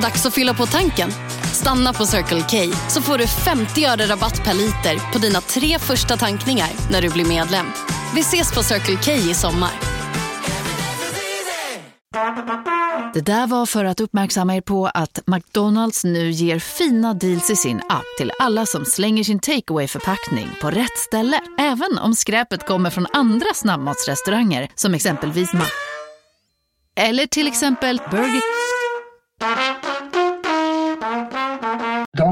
Dags att fylla på tanken. Stanna på Circle K så får du 50 öre rabatt per liter på dina tre första tankningar när du blir medlem. Vi ses på Circle K i sommar. Det där var för att uppmärksamma er på att McDonalds nu ger fina deals i sin app till alla som slänger sin takeaway förpackning på rätt ställe. Även om skräpet kommer från andra snabbmatsrestauranger som exempelvis Ma... Eller till exempel Burger...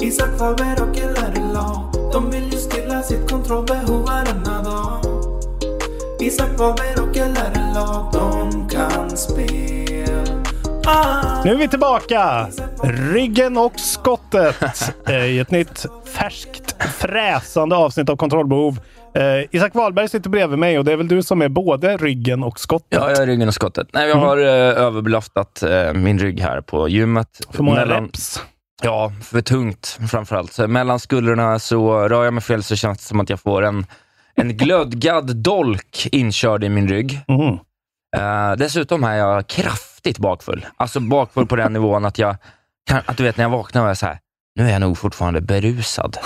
Isak Faber och LRLA De vill ju stilla sitt kontrollbehov varenda dag Isak Faber och LRLA De kan spel ah. Nu är vi tillbaka! Ryggen och skottet eh, i ett nytt färskt fräsande avsnitt av Kontrollbehov. Eh, Isak Wahlberg sitter bredvid mig och det är väl du som är både ryggen och skottet? Ja, jag är ryggen och skottet. Nej, jag Mm. har eh, överbelastat eh, min rygg här på gymmet. För många Mellan- reps. Ja, för tungt framförallt. Så mellan skulderna så rör jag mig fel så känns det som att jag får en, en glödgad dolk inkörd i min rygg. Mhm. Eh, dessutom är jag kraftigt bakfull. Alltså bakfull på den nivån att jag, att du vet när jag vaknar och jag är så här, nu är jag nog fortfarande berusad.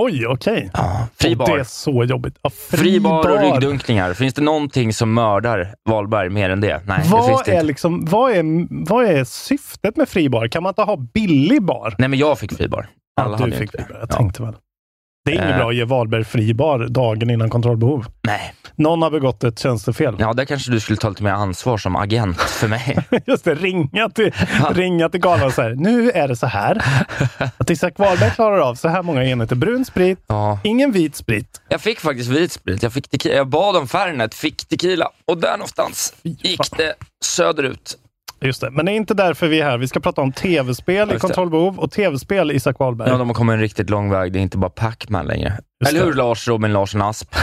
Oj, okej. Ja, fri Och bar. Det är så jobbigt. Ja, fri, Fri bar och bar. ryggdunkningar. Finns det någonting som mördar Wahlberg mer än det? Nej, det finns Vad det är, inte. liksom, vad, är, vad är syftet med fribar? Kan man inte ha billig bar? Nej, men jag fick fri bar. Ja, Alla du hade ju fick fribar. det. Jag Ja. tänkte väl. Det är inget Eh. bra att ge Wahlberg fribar dagen innan kontrollbehov. Nej. Någon har begått ett tjänstefel. Ja, där kanske du skulle ta lite mer ansvar som agent för mig. Just det, ringa till, ringa till galan och så här. Nu är det så här. Att Isak Wahlberg klarar av så här många enheter brun sprit, Ja. ingen vit sprit. Jag fick faktiskt vit sprit. Jag, fick tequila. jag bad om Fernet, fick tequila och där någonstans gick det söderut. Just det, men det är inte därför vi är här. Vi ska prata om tv-spel i kontrollbehov och tv-spel Isak Wahlberg. Ja, de har kommit en riktigt lång väg. Det är inte bara Pac-Man längre. Just Eller hur Lars Robin Larsson Asp?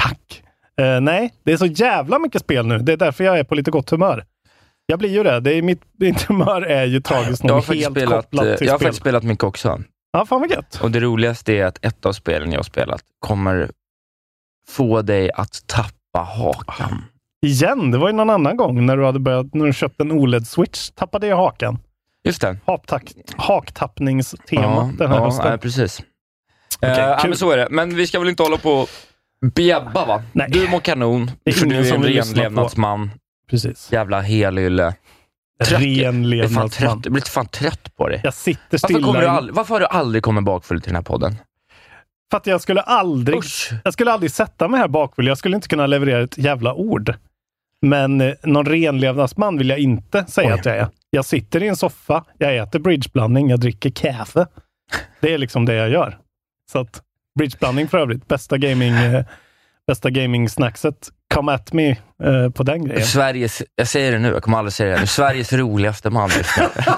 Tack! Eh, nej, det är så jävla mycket spel nu. Det är därför jag är på lite gott humör. Jag blir ju det. det är mitt, mitt humör är ju tragiskt nog helt spelat, kopplat eh, till jag har spel. faktiskt spelat mycket också. Ja, fan vad gött. Och det roligaste är att ett av spelen jag har spelat kommer få dig att tappa hakan. Igen, det var ju någon annan gång när du hade börjat, när du köpte en OLED-switch, tappade jag hakan. Just det. Haktack, haktappningstema den här ja, hösten. precis. Eh, ja, kul. men så är det. Men vi ska väl inte hålla på och bjäbba va? Nej. Du mår kanon, för du är en renlevnadsman. Precis. Jävla helylle. Trött. Ren levnadsman. Jag blir fan trött på dig. Jag sitter Varför, stilla. du i- all, varför har du aldrig kommit bakfull till den här podden? För att jag skulle aldrig, Usch. jag skulle aldrig sätta mig här bakfull. Jag skulle inte kunna leverera ett jävla ord. Men eh, någon renlevnadsman vill jag inte säga Oj. att jag är. Jag sitter i en soffa, jag äter bridgeblandning, jag dricker kaffe. Det är liksom det jag gör. Så att bridgeblandning för övrigt, bästa gaming, eh, bästa gaming-snackset. Come at me eh, på den grejen. Sveriges, jag säger det nu, jag kommer aldrig säga det. Sveriges roligaste man just nu.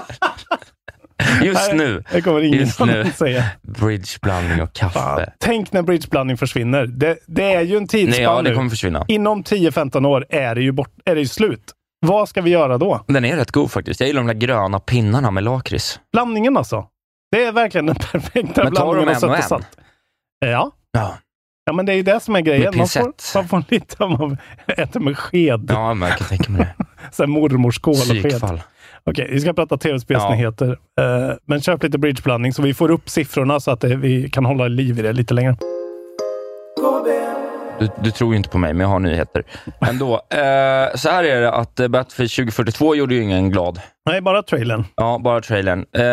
Just Nej, nu. Det kommer ingen Just nu. att säga. Bridgeblandning och Fan. kaffe. Tänk när bridgeblandning försvinner. Det, det är ju en Nej, tidsspann ja, det kommer försvinna. Inom 10-15 år är det ju bort, är det ju slut. Vad ska vi göra då? Den är rätt god faktiskt. Jag gillar de där gröna pinnarna med lakrits. Blandningen alltså. Det är verkligen den perfekta Men blandningen av sött en och en? salt. Ja. Ja, ja, men det är ju det som är grejen. Man får, man får lite man äter med sked. ja men jag kan tänka mig det. Här mormors skål och sked. Psykfall. Okej, vi ska prata tv-spelsnyheter. Eh, men köp lite bridgeblandning så vi får upp siffrorna så att det, vi kan hålla liv i det lite längre. Du, du tror ju inte på mig, men jag har nyheter. Ändå. Eh, så här är det att eh, Battlefield 2042 gjorde ju ingen glad. Nej, bara trailern. Ja, bara trailern. Eh,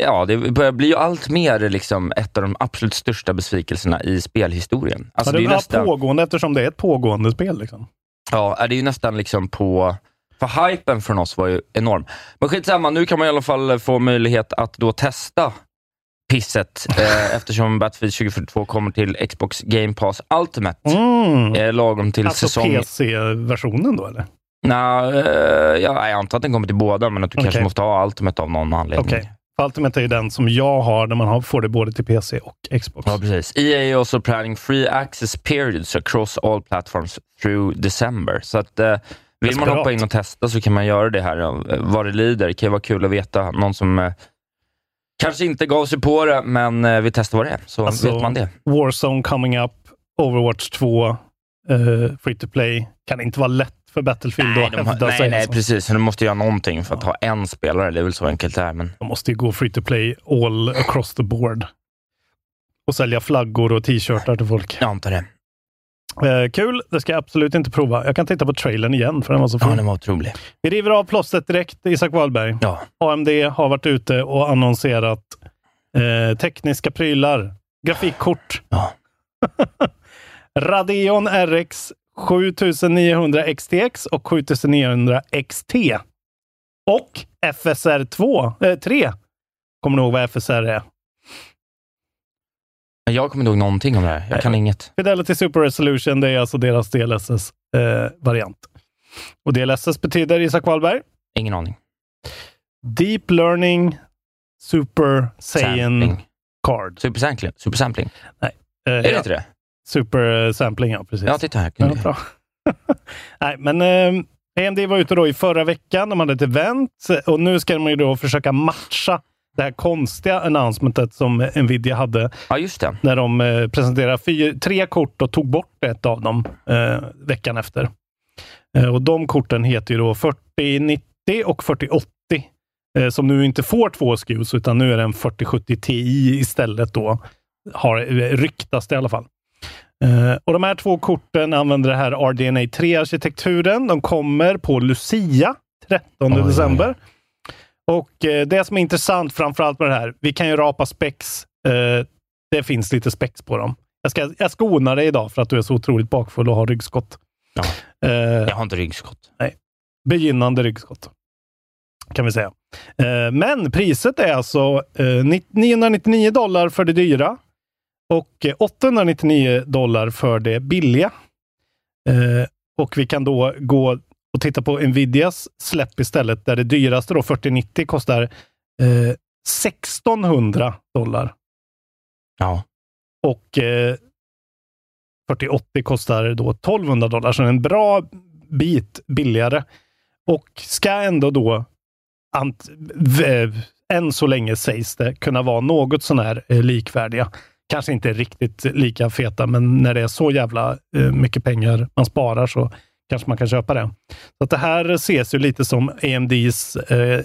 ja, det börjar bli ju allt mer liksom ett av de absolut största besvikelserna i spelhistorien. Alltså, ja, det, det är nästan, pågående eftersom det är ett pågående spel. Liksom. ja, det är ju nästan liksom på... För hypen från oss var ju enorm. Men skitsamma, nu kan man i alla fall få möjlighet att då testa pisset eh, eftersom Battlefield 2042 kommer till Xbox Game Pass Ultimate. Mm. Eh, lagom till Alltså säsong... PC-versionen då eller? Nej, eh, ja, jag antar att den kommer till båda, men att du Okej. kanske måste ha Ultimate av någon anledning. För Ultimate är ju den som jag har, där man får det både till PC och Xbox. Ja, precis. EA är also planning free access periods across all platforms through December. Så att, eh, vill man hoppa in och testa så kan man göra det här eh, vad det lider. Det kan ju vara kul att veta. Någon som eh, kanske inte gav sig på det, men eh, vill testa vad det är, så Alltså, vet man det. Warzone coming up, Overwatch 2, eh, free to play. Kan inte vara lätt för Battlefield Nej, att de har, hävda nej, sig. nej, alltså. precis. Så du måste göra någonting för att ha en spelare. Det är väl så enkelt det är. Men... De måste ju gå free to play all across the board. Och sälja flaggor och t-shirtar till folk. Jag antar det. Eh, kul, det ska jag absolut inte prova. Jag kan titta på trailern igen, för den var så fin. Ja, den var otrolig. Vi river av plåstret direkt, Isak Wahlberg. Ja. AMD har varit ute och annonserat eh, tekniska prylar, grafikkort. Ja. Radeon RX 7900 XTX och 7900 XT. Och FSR 2, eh, 3. Kommer du ihåg vad FSR är? Jag kommer inte ihåg någonting om det här. Jag kan inget. Fidelity Super Resolution, det är alltså deras DLSS-variant. och DLSS betyder, Isak Wahlberg, Ingen aning. Deep Learning Super Saiyan Sampling. Card. Supersampling? Supersampling? Eh, Är det ja, inte det? Super Sampling, ja precis. Ja, titta här. Ja, Kunde bra. Nej, men eh, AMD var ute då i förra veckan. De hade ett event och nu ska de ju då försöka matcha det här konstiga announcementet som Nvidia hade Ja, just det. när de eh, presenterade fyra, tre kort och tog bort ett av dem eh, veckan efter. Eh, och De korten heter ju då 4090 och 4080 eh, som nu inte får två SKUs utan nu är det en 4070 Ti istället då. Har, eh, ryktas det i alla fall. Eh, och De här två korten använder det här RDNA 3-arkitekturen. De kommer på Lucia 13 Oj, oj, oj. Och eh, det som är intressant framförallt med det här, vi kan ju rapa spex. Eh, det finns lite spex på dem. Jag ska, jag skonar dig idag för att du är så otroligt bakfull och har ryggskott. Ja. Eh, Jag har inte ryggskott. begynnande ryggskott. Kan vi säga. Men priset är alltså eh, ni- 999 dollar för det dyra och eh, 899 dollar för det billiga. Och vi kan då gå och titta på Nvidias släpp istället, där det dyraste då 4090 kostar eh, 1600 dollar Ja. och eh, 4080 kostar då 1200 dollar, så en bra bit billigare. Och ska ändå då, ant, v, än så länge sägs det, kunna vara något sån här eh, likvärdiga. Kanske inte riktigt lika feta, men när det är så jävla eh, mycket pengar man sparar så kanske man kan köpa det. Så att det här ses ju lite som AMDs eh,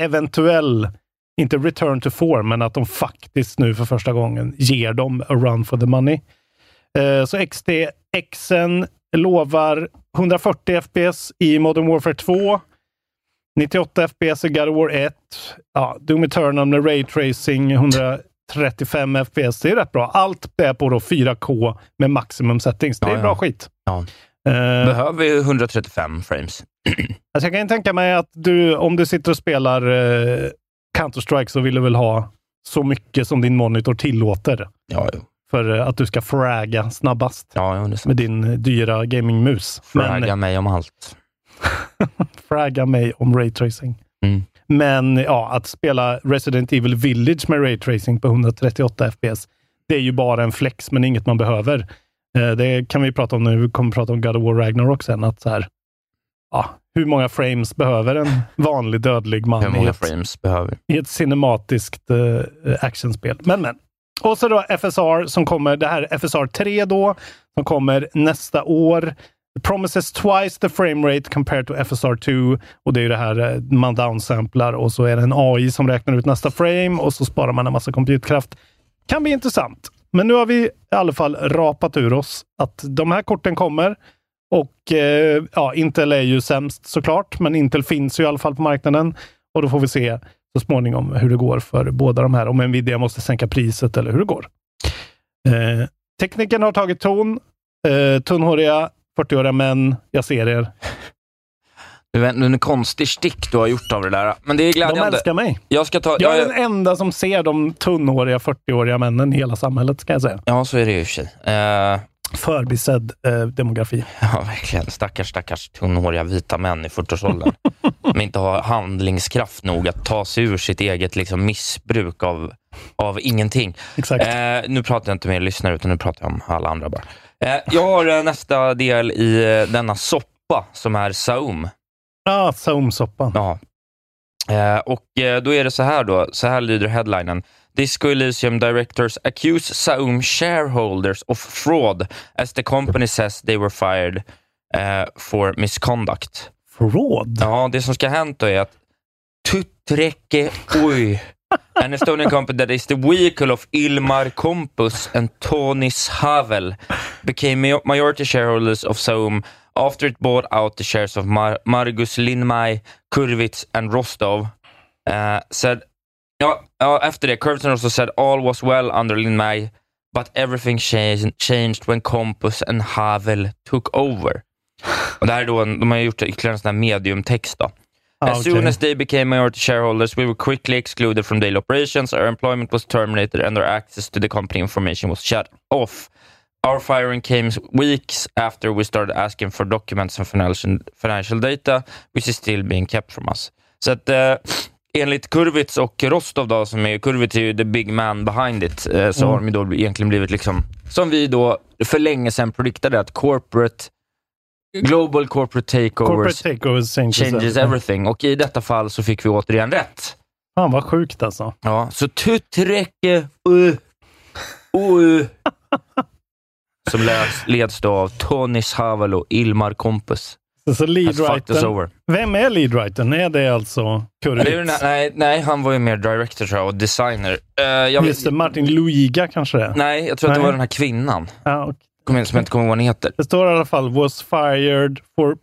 eventuell, inte return to form, men att de faktiskt nu för första gången ger dem a run for the money. Eh, så XTXen lovar 140 FPS i Modern Warfare 2, 98 FPS i God of War 1, ja, Doom Eternal med Ray Tracing 135 FPS. Det är rätt bra. Allt det är på då 4K med maximum settings. Det är Ja, ja. bra skit. Ja. Eh, Behöver vi 135 frames? Alltså jag kan tänka mig att du, om du sitter och spelar eh, Counter-Strike så vill du väl ha så mycket som din monitor tillåter Ja, jo. för eh, att du ska fragga snabbast ja jo, med din dyra gamingmus. Fragga mig om allt. fragga mig om raytracing. Mm. Men ja, att spela Resident Evil Village med raytracing på 138 FPS, det är ju bara en flex, men inget man behöver. Eh, Det kan vi prata om nu. Vi kommer prata om God of War Ragnarok sen. Att så här, ja, hur många frames behöver en vanlig dödlig man Hur i många ett, frames behöver i ett cinematiskt eh, actionspel? Men, men. Och så då FSR som kommer, det här FSR 3 då, som kommer nästa år. Promises twice the frame rate compared to FSR 2. Och det är ju det här eh, man downsamplar och så är det en AI som räknar ut nästa frame och så sparar man en massa compute-kraft. Kan bli intressant. Men nu har vi i alla fall rapat ur oss att de här korten kommer. Och eh, ja, Intel är ju sämst såklart, men Intel finns ju i alla fall på marknaden. Och då får vi se så småningom hur det går för båda de här. Om Nvidia måste sänka priset eller hur det går. Eh, tekniken har tagit ton. Eh, tunnhåriga 40-åriga män, jag ser er. Det är en, konstig stick du har gjort av det där. Men det är De glädjande. älskar mig. Jag ska ta... Jag är den enda som ser de tunnhåriga 40-åriga männen i hela samhället, ska jag säga. ja, så är det ju i och för sig. Eh, Förbisedd eh, demografi. Ja, verkligen. Stackars, stackars tunnhåriga vita män i 40-årsåldern. som inte har handlingskraft nog att ta sig ur sitt eget liksom, missbruk av, av ingenting. Exakt. Eh, nu pratar jag inte med lyssnare, utan nu pratar jag om alla andra bara. Eh, jag har eh, nästa del i eh, denna soppa som är Saum. Ah, Saumsoppan. Ja. Eh, och eh, då är det så här då, så här lyder headlinen. Disco Elysium directors accuse Saum shareholders of fraud as the company says they were fired eh, for misconduct. Fraud? Ja, det som ska ha hänt då är att Tuttreke Oj, an Estonian company that is the vehicle of Ilmar Kompus and Tonis Havel became ma- majority shareholders of Saum after it bought out the shares of Mar- Margus Lindmai, Kurvitz and Rostov. Uh, said, ja, ja, efter det, Kurvitz and Rostov said all was well under Lindmai, but everything changed, changed when Kompus and Havel took over. Och det här är då, en- de har gjort ytterligare en sån här mediumtext. Då. Ah, as okej. soon as they became minority shareholders, we were quickly excluded from daily operations. Our employment was terminated, and our access to the company information was shut off. Our firing came weeks after we started asking for documents and financial, financial data, which is still being kept from us. Så att eh, enligt Kurvitz och Rostov, då, som är, Kurvitz är ju the big man behind it, eh, så Mm. har de då egentligen blivit, liksom, som vi då för länge sedan prediktade, att corporate, global corporate takeovers Corporate takeovers changes, changes everything. Och i detta fall så fick vi återigen rätt. Fan vad sjukt alltså. Ja, så tutträcke uh, uh, som leds, leds då av Tonis Havel och Ilmar Kompus. Så, leadwritern, vem är leadwritern? Är det alltså här- nej, nej, han var ju mer director tror jag, och designer. Uh, jag, Just det, Martin Luiga kanske det är? nej, jag tror att det Nej. var den här kvinnan, Ja, okej. Kom igen, som jag inte kommer ihåg vad hon heter. Det står i alla fall was fired for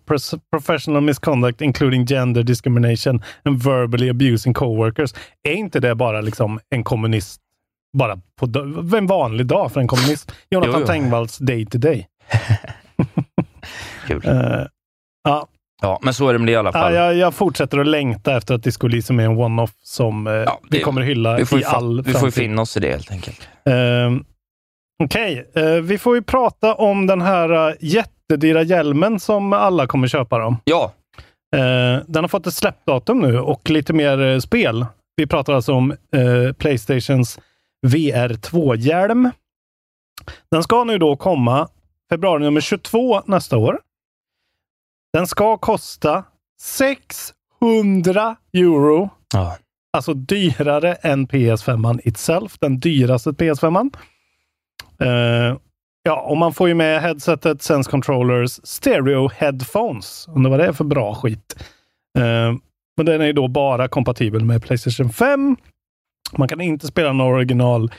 professional misconduct including gender discrimination and verbally abusing coworkers. Är inte det bara liksom en kommunist, bara på en vanlig dag för en kommunist? Jonathan Jo, jo. Tengvalls day to day. Kul. Eh, ja, Ja, men så är det med det i alla ja, fall. jag, jag fortsätter att längta efter att Disco Elysium är en one-off som eh, Ja, vi det- kommer hylla vi får i all vi får ju framtid. finna oss i det helt enkelt. Ehm, Okej, eh, vi får ju prata om den här uh, jättedyra hjälmen som alla kommer köpa. Då. Ja, den har fått ett släppdatum nu och lite mer spel. Vi pratar alltså om Playstations VR 2-hjälm. Den ska nu då komma februari nummer 22 nästa år. Den ska kosta 600 euro. ja. Alltså dyrare än PS5 itself, den dyraste PS5. Uh, ja, och man får ju med headsetet, sense controllers, stereo headphones. Undrar vad det är för bra skit. Eh, men den är ju då bara kompatibel med Playstation 5. Man kan inte spela några original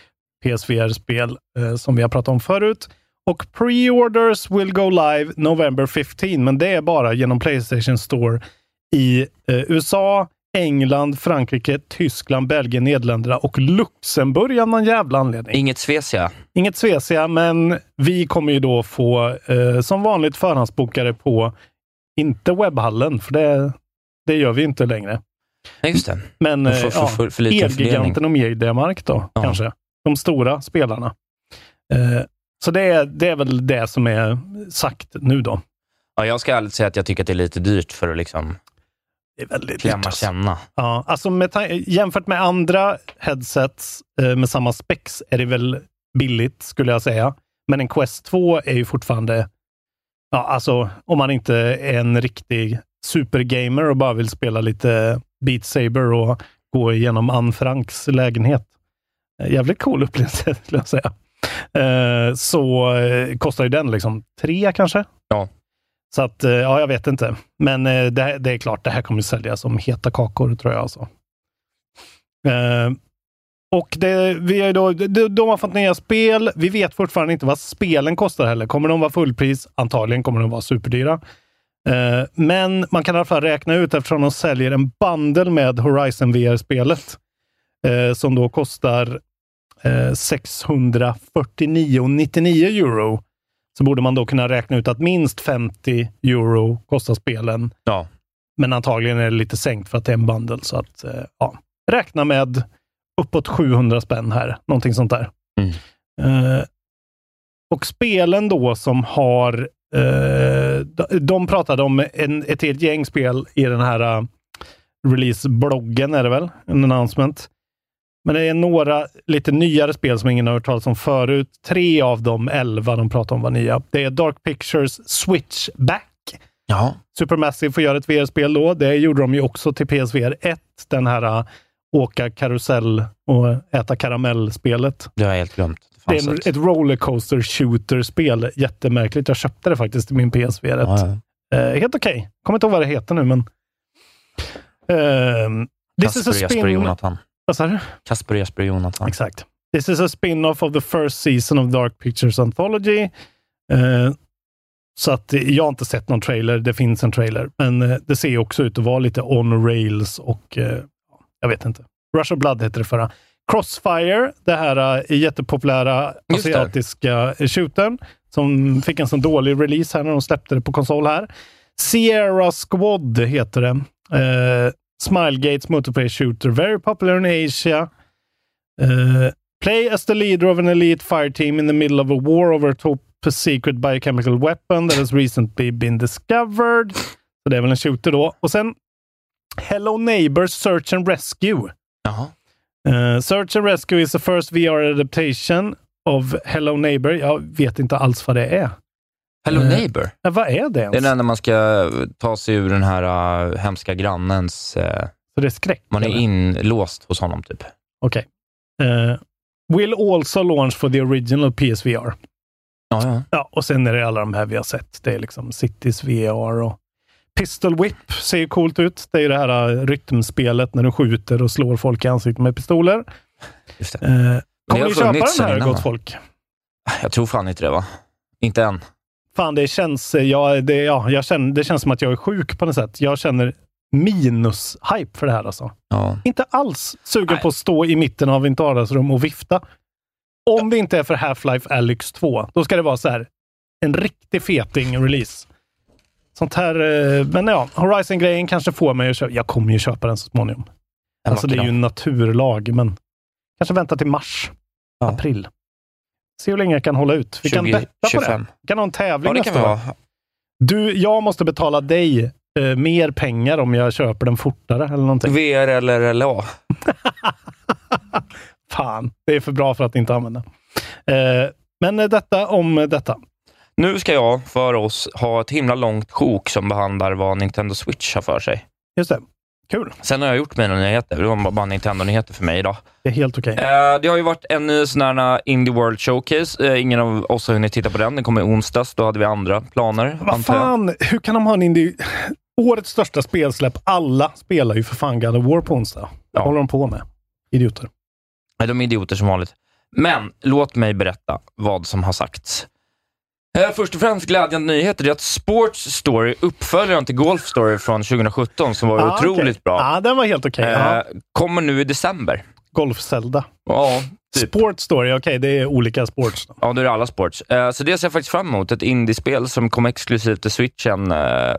PSVR-spel eh, som vi har pratat om förut. Och pre-orders will go live November 15, men det är bara genom Playstation Store i eh, USA, England, Frankrike, Tyskland, Belgien, Nederländerna och Luxemburg av någon jävla anledning. Inget Svecia. Inget Svecia, men vi kommer ju då få eh, som vanligt förhandsbokare på, inte webbhallen, för det, det gör vi inte längre. Just det. Men Och för- eh, för- ja, för- för liten Elgiganten och Mediamarkt då, Ja. kanske. De stora spelarna. Eh, så det är, det är väl det som är sagt nu då. Ja, jag ska ärligt säga att jag tycker att det är lite dyrt för att liksom Det är väldigt klämma dyrt, alltså. känna. Ja, alltså med jämfört med andra headsets eh, med samma specs är det väl billigt skulle jag säga. Men en Quest 2 är ju fortfarande, ja alltså om man inte är en riktig supergamer och bara vill spela lite Beat Saber och gå igenom Anne Franks lägenhet. Eh, Jävligt cool upplevelse skulle jag säga. Eh, så eh, kostar ju den liksom tre kanske. Ja. Så att, eh, ja, jag vet inte. Men det, det är klart, det här kommer säljas som heta kakor, tror jag. Alltså. Och det, vi är då, de, de har fått nya spel. Vi vet fortfarande inte vad spelen kostar heller. Kommer de vara fullpris? Antagligen kommer de vara superdyra. Eh, men man kan i alla fall räkna ut eftersom de säljer en bundle med Horizon VR-spelet eh, som då kostar eh, 649,99 euro så borde man då kunna räkna ut att minst 50 euro kostar spelen Ja. men antagligen är det lite sänkt för att det är en bundle. Så att, eh, ja. Räkna med uppåt 700 spänn här. Någonting sånt där. Mm. Eh, och spelen då som har... Eh, de, de pratade om en, ett helt gäng spel i den här uh, release-bloggen, är det väl? En announcement. Men det är några lite nyare spel som ingen har hört talas om förut. Tre av de elva de pratar om var nya. Det är Dark Pictures Switchback. Ja. Supermassive får göra ett VR-spel då. Det gjorde de ju också till PSVR 1. Den här uh, åka karusell och äta karamell-spelet. Det har jag helt glömt. Det är ett rollercoaster shooter-spel. Jättemärkligt. Jag köpte det faktiskt i min PSVR 1. Ja. Eh, helt okej. Okay. Kommer inte ihåg vad det heter nu, men... Ehm, this is a Kasper, Jesper, spin... Jonathan. Vad sa du? Kasper, Jesper, Jonathan. Exakt. This is a spin-off of the first season of Dark Pictures Anthology. Eh, så att jag har inte sett någon trailer. Det finns en trailer, men eh, det ser också ut att vara lite on rails och eh, jag vet inte. Rush of Blood heter det förra. Crossfire, det här uh, jättepopulära Just asiatiska uh, shootern som fick en sån dålig release här när de släppte det på konsol här. Sierra Squad heter det. Uh, Smilegates multiplayer shooter, very popular in Asia. Uh, play as the leader of an elite fire team in the middle of a war over a top secret biochemical weapon that has recently been discovered. Så det är väl en shooter då. Och sen Hello Neighbors Search and Rescue. Jaha. Uh, Search and Rescue is the first VR adaptation of Hello Neighbor. Jag vet inte alls vad det är. Hello Eh, Neighbor. Ja, vad är det Det ens? är den när man ska ta sig ur den här uh, hemska grannens... eh, Så det är skräck? man är eller? inlåst hos honom, typ. Okej. Eh, will also launch for the original PSVR. Ja, ja. Ja, och sen är det alla de här vi har sett. Det är liksom Cities VR och Pistol Whip ser ju coolt ut. Det är ju det här uh, rytmspelet när du skjuter och slår folk i ansiktet med pistoler. Just det. Eh, kommer ni köpa den här, gott folk? Jag tror fan inte det, va? Inte än. Fan, det känns, eh, ja, det, ja, jag känner, det känns som att jag är sjuk på något sätt. Jag känner minus-hype för det här alltså. Ja. Inte alls sugen Nej. på att stå i mitten av ett vardagsrum och vifta. Om det inte är för Half-Life Alyx 2, då ska det vara så här en riktig feting release. Sånt här, eh, men ja, Horizon-grejen kanske får mig att köpa. Jag kommer ju köpa den så småningom. En Alltså det är ju en naturlag, men kanske vänta till mars, Ja. april. Se hur länge jag kan hålla ut. Vi kan betta på det. 2025. Vi kan ha en tävling Ja, nästa år. Du, jag måste betala dig eh, mer pengar om jag köper den fortare eller någonting. VR eller LA. Fan, det är för bra för att inte använda. Eh, men eh, detta om detta. Nu ska jag för oss ha ett himla långt sjok som behandlar vad Nintendo Switch har för sig. Just det. Kul. Sen har jag gjort mina nyheter. Det var bara Nintendo-nyheter för mig idag. Det är helt okej. Eh, det har ju varit en ny sån här Indie World Showcase. Eh, ingen av oss har hunnit titta på den. Den kommer i onsdags. Då hade vi andra planer, Vad fan, hur kan de ha en indie... Årets största spelsläpp. Alla spelar ju för fan God of War på onsdag. Vad Ja. håller de på med? Idioter. Nej, de är idioter som vanligt. Men låt mig berätta vad som har sagts. Eh, Först och främst glädjande nyheter är att Sports Story, uppföljaren till Golf Story från 2017, som var Ah, otroligt okej. bra, Ja, den var helt okej. Ja. eh, kommer nu i december. Golf-Zelda. Ja, typ. Sports Story, okej, det är olika sports. Då. Ja, då är det alla sports. Eh, så det ser jag faktiskt fram emot. Ett indiespel som kommer exklusivt till switchen. Eh,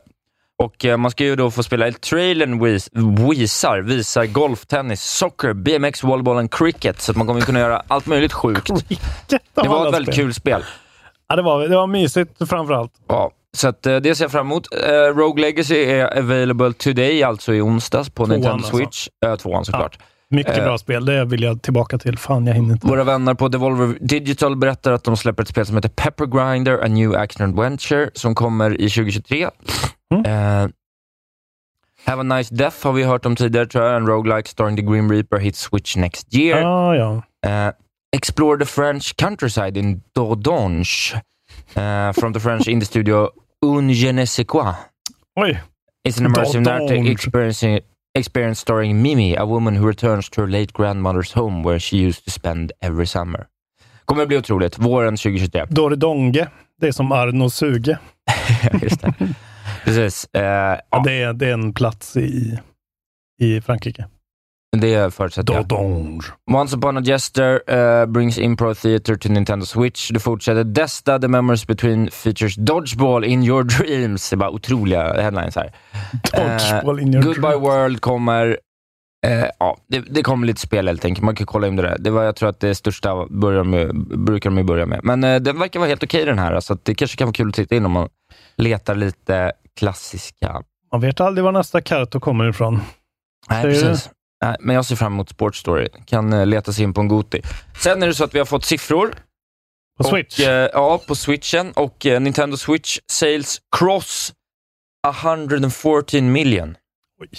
och eh, man ska ju då få spela, trailern vis, visar, visar golf, tennis, soccer, BMX, volleyboll och cricket. Så att man kommer kunna göra allt möjligt sjukt. Cricket Det var ett väldigt spel. kul spel. Ja, det var, det var mysigt framförallt. Ja, så att, eh, det ser jag fram emot. Eh, Rogue Legacy är available today, alltså i onsdags på Tvåan Nintendo alltså. Switch. Eh, tvåan såklart. Mycket Eh. bra spel. Det vill jag tillbaka till. Fan, jag hinner inte. Våra vänner på Devolver Digital berättar att de släpper ett spel som heter Pepper Grinder, A New Action Adventure, som kommer i 2023. Mm. Eh, Have a Nice Death har vi hört om tidigare, tror jag. En roguelike starring the Grim Reaper hits Switch next year. Ja, ja. Eh, explore the French countryside in Dordogne uh, from the French indie studio Un je ne sais quoi. Oj. It's an immersive narrative experiencing, experience starring Mimi, a woman who returns to her late grandmother's home where she used to spend every summer. Kommer bli otroligt. Våren 2023. Dordogne. Det är som Arno Suge. Just det. Precis. Ja. ja, Det, är, det är en plats i, i Frankrike. Det förutsätter jag. Dodonge. Once upon a jester uh, brings Impro Theater to Nintendo Switch. Det fortsätter. Desta, the memories between features Dodgeball in your dreams. Det är bara otroliga headlines här. Dodgeball Eh, in your Goodbye dreams. World kommer. Eh, ja, det, det kommer lite spel helt enkelt. Man kan kolla in det där. Det var, jag tror att det största börjar med, brukar de börja med. Men eh, den verkar vara helt okej den här. Så att det kanske kan vara kul att titta in om man letar lite klassiska Man vet aldrig var nästa Karto kommer ifrån. Nej, Säger du? precis. Nej, men jag ser fram emot Sports Story. Kan eh, leta sig in på en Goti. Sen är det så att vi har fått siffror. På Switch. Och, eh, ja, på Switchen. Och eh, Nintendo Switch sales cross 114 million. Oj.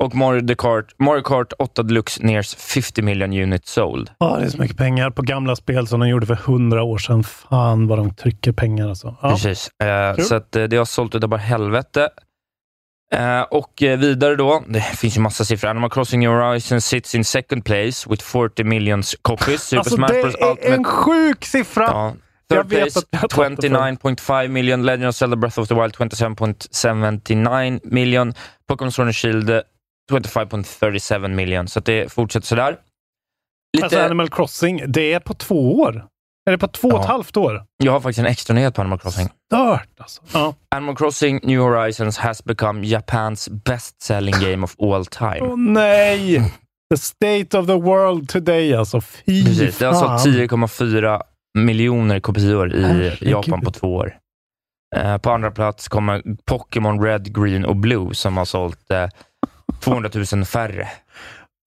Och Mario Kart, Mario Kart 8 Deluxe nears 50 million units sold. Ja, det är så mycket pengar på gamla spel som de gjorde för hundra år sedan. Fan vad de trycker pengar alltså. Ja. Precis. Eh, så att, eh, det har sålt utav bara helvete. Eh, och eh, vidare då, det finns ju massa siffror. Animal Crossing New Horizons sits in second place with 40 millions copies. Super Alltså Smash det Bros. är Ultimate en sjuk siffra! Ja. Third place, att jag har tagit det förr. 29.5 million. Legend of Zelda Breath of the Wild, 27.79 million. Pokémon Sword and Shield, 25.37 million. Så det fortsätter sådär. Lite, Alltså Animal Crossing, det är på två år. Är det på två och ett halvt år? jag har faktiskt en extra nyhet på Animal Crossing. Stört alltså. Ja. Animal Crossing New Horizons has become Japans best-selling game of all time. Åh nej! The state of the world today alltså. Fy Precis, det har fan. sålt 10,4 miljoner kopior i Herregud. Japan på två år. Eh, på andra plats kommer Pokémon Red, Green och Blue som har sålt eh, 200 000 färre.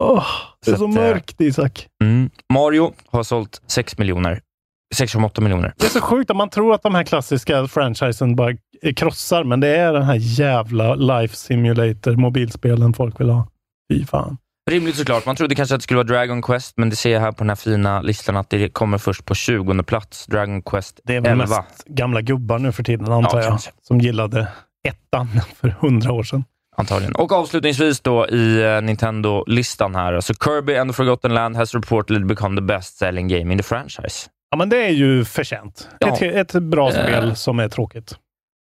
Åh, det är Så så, att, eh, mörkt Isak. Mm. Mario har sålt 6 miljoner. 6,8 miljoner. Det är så sjukt att man tror att de här klassiska franchisen bara eh, krossar, men det är den här jävla Life Simulator mobilspelen folk vill ha. Fy fan. Rimligt såklart. Man trodde kanske att det skulle vara Dragon Quest, men det ser jag här på den här fina listan att det kommer först på 20 plats. Dragon Quest Det är väl 11. mest gamla gubbar nu för tiden, antar Ja, jag, kanske. som gillade ettan för hundra år sedan. Antagligen. Och avslutningsvis då i eh, Nintendo-listan här. Så Kirby and the Forgotten Land has reportedly become the best selling game in the franchise. Ja, men det är ju förtjänt. Ja. Ett, ett bra Eh. spel som är tråkigt.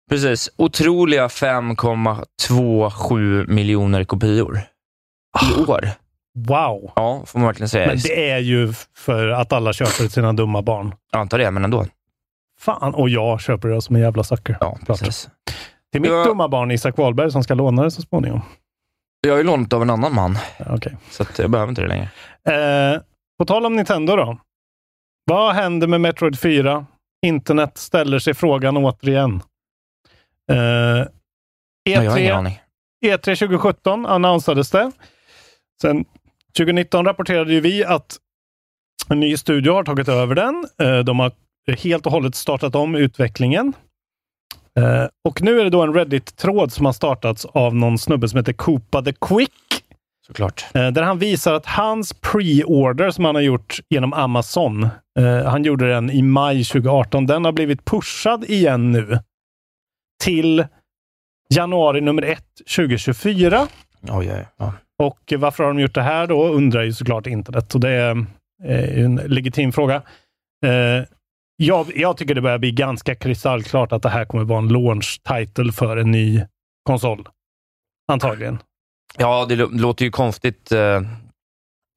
Precis. Otroliga 5,27 miljoner kopior i år. Wow! Ja, får man verkligen säga. Men det är ju för att alla köper sina dumma barn. Jag antar det, men ändå. Fan, och jag köper det som en jävla sucker. Ja, precis. Till mitt Ja. dumma barn Isak Wahlberg som ska låna det så småningom. Jag har ju lånat av en annan man, Ja, Okej. så jag behöver inte det längre. Eh, på tal om Nintendo då. Vad händer med Metroid 4? Internet ställer sig frågan återigen. Eh, har ingen E3, aning. E3 2017 annonsades det. Sen 2019 rapporterade ju vi att en ny studio har tagit över den. Eh, de har helt och hållet startat om utvecklingen. Eh, och nu är det då en Reddit-tråd som har startats av någon snubbe som heter Koopa the Quick. Såklart. Eh, Där han visar att hans pre-order som han har gjort genom Amazon, eh, han gjorde den i maj 2018, den har blivit pushad igen nu till januari nummer ett 2024. Oj, oj, ja. Och varför har de gjort det här då, undrar ju såklart internet. Och det är eh, en legitim fråga. Eh, jag, jag tycker det börjar bli ganska kristallklart att det här kommer vara en launch title för en ny konsol. Antagligen. Ja, det lå- låter ju konstigt. eh,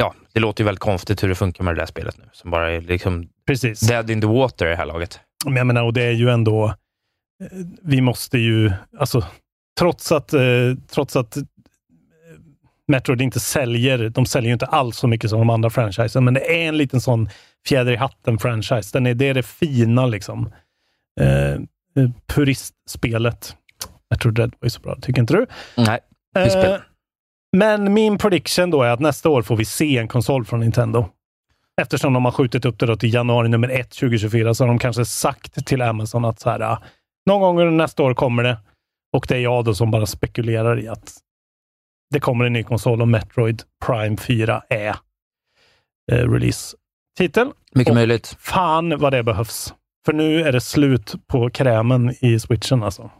Ja, det låter ju väldigt konstigt hur det funkar med det där spelet nu, som bara är liksom Precis. dead in the water i det här laget. Men jag menar, och det är ju ändå, eh, vi måste ju, alltså, trots att, eh, trots att Metroid inte säljer, de säljer ju inte alls så mycket som de andra franchisen, men det är en liten sån fjäder i hatten-franchise. Den är, det är det fina liksom. Eh, puristspelet. Metroid Red var ju så bra, tycker inte du? Nej. Eh, men min prediction då är att nästa år får vi se en konsol från Nintendo. Eftersom de har skjutit upp det till januari nummer ett 2024 så har de kanske sagt till Amazon att så här, ah, någon gång under nästa år kommer det. Och det är jag då som bara spekulerar i att det kommer en ny konsol och Metroid Prime 4 är eh, release-titel. mycket Och- möjligt. Fan vad det behövs. För nu är det slut på krämen i switchen alltså.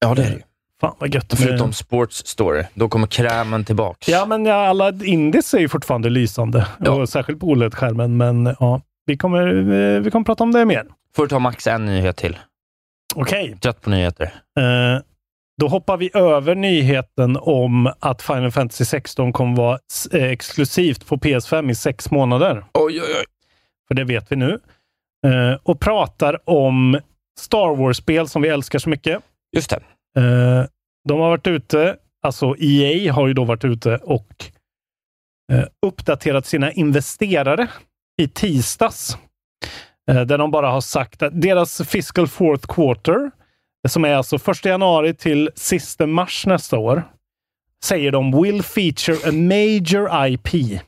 Ja, det är det. Fan vad gött. Förutom Sports Story, då kommer krämen tillbaks. Ja, men ja, alla indies är ju fortfarande lysande. Ja. Och särskilt på OLED-skärmen. Men ja, vi kommer, eh, vi kommer prata om det mer. Får du ta max en nyhet till. Okej. Trött på nyheter. Eh, då hoppar vi över nyheten om att Final Fantasy 16 kommer vara eh, exklusivt på PS5 i sex månader. Oj, oj, oj. För det vet vi nu. Eh, och pratar om Star Wars-spel som vi älskar så mycket. Just det. Eh, de har varit ute, alltså EA har ju då varit ute och eh, uppdaterat sina investerare i tisdags. Eh, där de bara har sagt att deras fiscal fourth quarter, som är alltså 1 januari till sista mars nästa år, säger de will feature a major IP.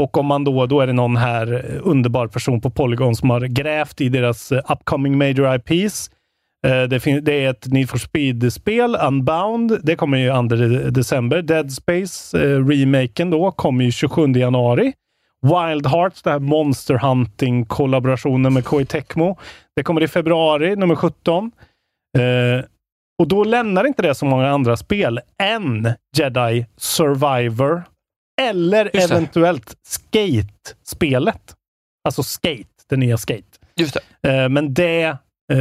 Och om man då, då är det någon här eh, underbar person på Polygon som har grävt i deras eh, upcoming major IPs. Eh, Det, fin- det är ett Need for Speed-spel, Unbound. Det kommer ju 2 december. Dead Space, eh, remaken då, kommer ju 27 januari. Wild Hearts, det här Monster Hunting-kollaborationen med Koei Tecmo. Det kommer i februari, nummer 17. Eh, och då lämnar inte det så många andra spel än Jedi Survivor eller eventuellt Skate-spelet. Alltså Skate, det nya Skate. Just det. Eh, men det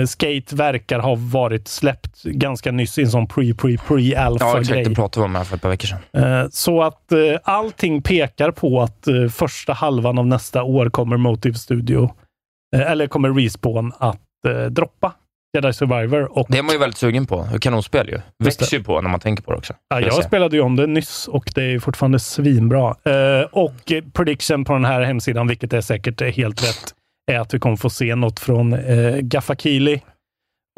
Skate verkar ha varit släppt ganska nyss i en sån Ja, exakt. Det pre-pre-pre-alpha-grej. pratade vi om här för ett par veckor sedan. Eh, så att eh, allting pekar på att eh, första halvan av nästa år kommer Motive Studio, eh, eller kommer Respawn att eh, droppa Jedi Survivor. Och, Det är man ju väldigt sugen på. Kanonspel ju. Växer ju på när man tänker på det också. ja, jag säga. spelade ju om det nyss och det är fortfarande svinbra. Eh, och eh, prediction på den här hemsidan, vilket är säkert helt rätt, är att vi kommer få se något från eh, Gaffakili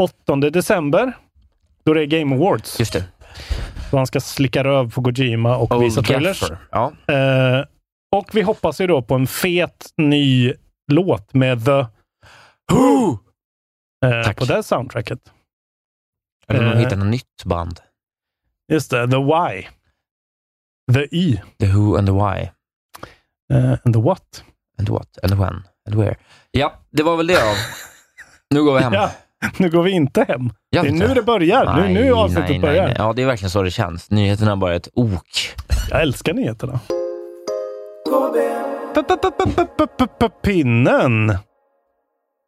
8 december, då det är Game Awards. Just det. Då han ska slicka röv på Kojima och visa Old trailers. Gaffer. Ja. Eh, och vi hoppas ju då på en fet ny låt med The Who eh, på det soundtracket. Eller om de Eh. hittar något nytt band. Just det, The Why. The Y. The Who and the Why. eh, and the What. And what. And when. Where. Ja, det var väl det då. Nu går vi hem. Ja, nu går vi inte hem. Gör Det är nu det börjar. Nu, nu avsnittet nej, börjar. nej, nej. Ja, det är verkligen så det känns. Nyheterna är bara ett ok. Jag älskar nyheterna. Pinnen.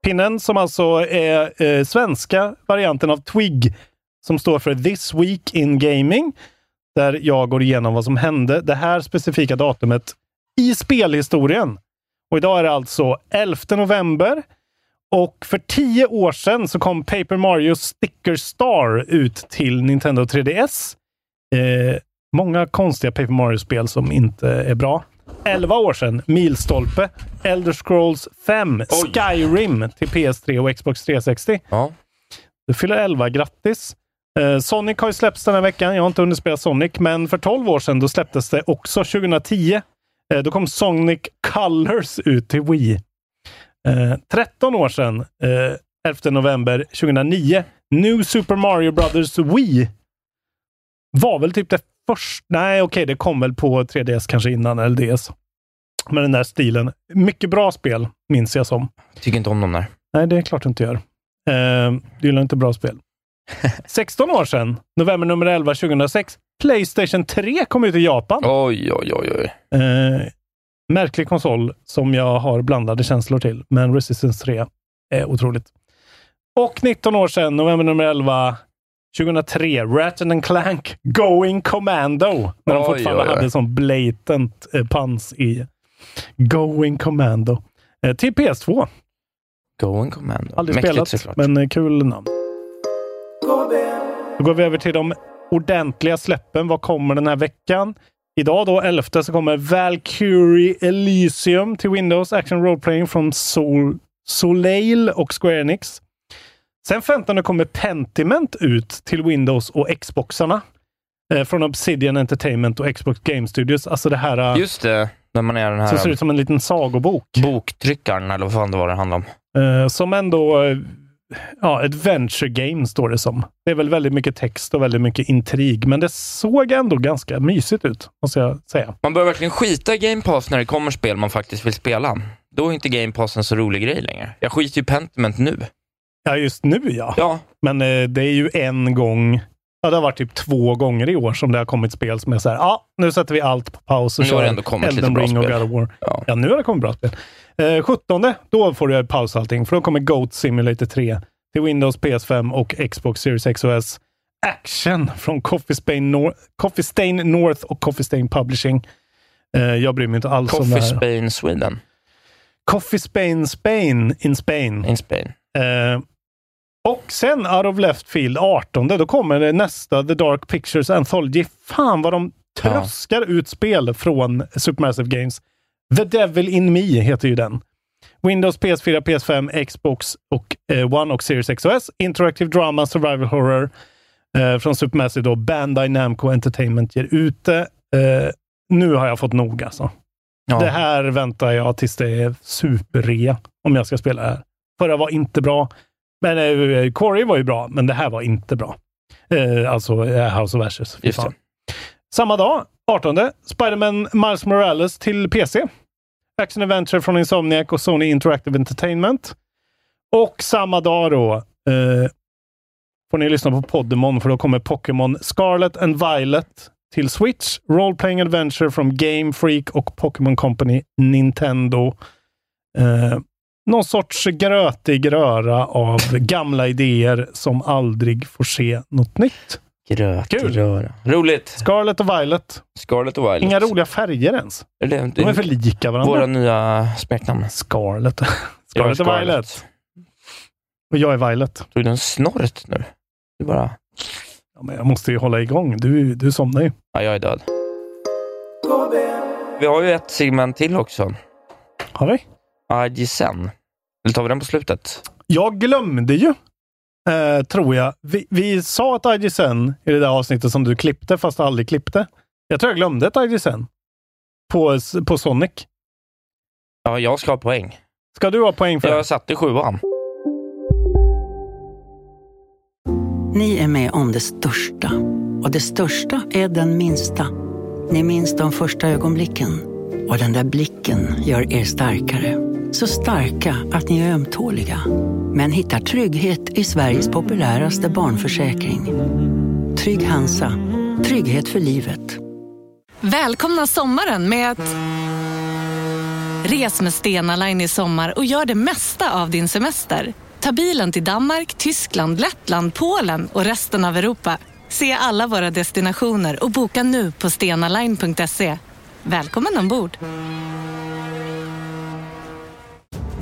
Pinnen som alltså är eh, svenska varianten av Twig som står för This Week in Gaming. Där jag går igenom vad som hände det här specifika datumet i spelhistorien. Och idag är det alltså 11 november. Och för tio år sedan så kom Paper Mario Sticker Star ut till Nintendo 3DS. Eh, många konstiga Paper Mario-spel som inte är bra. 11 år sedan, milstolpe, Elder Scrolls 5, Oj. Skyrim till PS3 och Xbox 360. Ja. Du fyller 11, grattis! Eh, Sonic har ju släppts den här veckan. Jag har inte hunnit spela Sonic, men för 12 år sedan då släpptes det också 2010. Eh, då kom Sonic Colors ut till Wii. Eh, 13 år sedan, eh, 11 november 2009, New Super Mario Brothers Wii. Var väl typ det första... Nej, okej, det kom väl på 3DS kanske innan, eller DS. Med den där stilen. Mycket bra spel, minns jag som. Tycker inte om dem där. Nej, det är klart du inte gör. Eh, du gillar inte bra spel. 16 år sedan, november nummer 11 2006, Playstation 3 kom ut i Japan. Oj, oj, oj, oj. Eh, märklig konsol som jag har blandade känslor till, men Resistance 3 är otroligt. Och 19 år sedan, november nummer 11 2003, Ratchet and Clank Going Commando. När de Oj, fortfarande oj, oj. hade sån blatant eh, pans i Going Commando. Eh, till PS2. Going Commando. Aldrig Mäktigt spelat, såklart. men eh, kul namn. Då går vi över till de ordentliga släppen. Vad kommer den här veckan? Idag då, 11, så kommer Valkyrie Elysium till Windows Action Role Playing från Sol Soleil och Square Enix. Sen 15 kommer Pentiment ut till Windows och Xboxarna. Eh, från Obsidian Entertainment och Xbox Game Studios. Alltså det här eh, Just det, när man är den som ser här ut som en liten sagobok. boktryckaren, eller vad fan det var det handlade om. Eh, som ändå... Ja, adventure game står det som. Det är väl väldigt mycket text och väldigt mycket intrig, men det såg ändå ganska mysigt ut, måste jag säga. Man bör verkligen skita i Game Pass när det kommer spel man faktiskt vill spela. Då är inte Game Pass en så rolig grej längre. Jag skiter ju i Pentiment nu. Ja, just nu ja. Ja, Men eh, det är ju en gång... Ja, det har varit typ två gånger i år som det har kommit spel som är så här, ja, nu sätter vi allt på paus och Nu kör ändå kommit Elden Ring och. God of War. ja. Ja, nu har det kommit bra spel. Eh, 17, då får du pausa allting, för då kommer Goat Simulator 3 till Windows, PS5 och Xbox Series X och S. action från Coffee Stain, Nor- Coffee Stain North och Coffee Stain Publishing. Eh, jag bryr mig inte alls om det Coffee här. Spain Sweden. Coffee Spain Spain in Spain. In Spain. Eh, och sen out of left field 18, då kommer nästa The Dark Pictures Anthology. Fan vad de tröskar ut spel från Supermassive Games. The Devil in Me heter ju den. Windows, PS4, PS5, Xbox och eh, One och Series XOS. Interactive Drama, Survival Horror eh, från Supermassive då. Bandai Namco Entertainment ger ut det. Eh, nu har jag fått nog alltså. Ja. Det här väntar jag tills det är superrea om jag ska spela det här. Förra var inte bra. Men eh, Corey var ju bra, men det här var inte bra. Eh, alltså eh, House of Ashes. Samma dag, 18, Spider-Man Miles Morales till PC. Action Adventure från Insomniac och Sony Interactive Entertainment. Och samma dag då eh, får ni lyssna på Poddemon för då kommer Pokémon Scarlet and Violet till Switch. Role Playing Adventure från Game Freak och Pokémon Company Nintendo. Eh, någon sorts grötig röra av gamla idéer som aldrig får se något nytt. Gröt Kul. röra. Roligt. Scarlet och Violet. Scarlet och Violet. Inga roliga färger ens. Är det, De är för lika varandra. Våra nya smeknamn. Scarlet. Scarlet och Violet. Och jag är Violet. Tog du en snort nu? Du bara... Ja, men jag måste ju hålla igång. Du, du somnar ju. Ja, jag är död. Vi har ju ett segment till också. Har vi? IGSN. Eller tar vi den på slutet? Jag glömde ju, eh, tror jag. Vi, vi sa att IGSN i det där avsnittet som du klippte, fast du aldrig klippte. Jag tror jag glömde ett IGSN på, på Sonic. Ja, jag ska ha poäng. Ska du ha poäng för det? Jag satte sjuan. Ni är med om det största. Och det största är den minsta. Ni minns de första ögonblicken. Och den där blicken gör er starkare. Så starka att ni är ömtåliga. Men hittar trygghet i Sveriges populäraste barnförsäkring. Trygg Hansa. Trygghet för livet. Välkomna sommaren med att... Res med Stena Line i sommar och gör det mesta av din semester. Ta bilen till Danmark, Tyskland, Lettland, Polen och resten av Europa. Se alla våra destinationer och boka nu på stenaline.se. Välkommen ombord!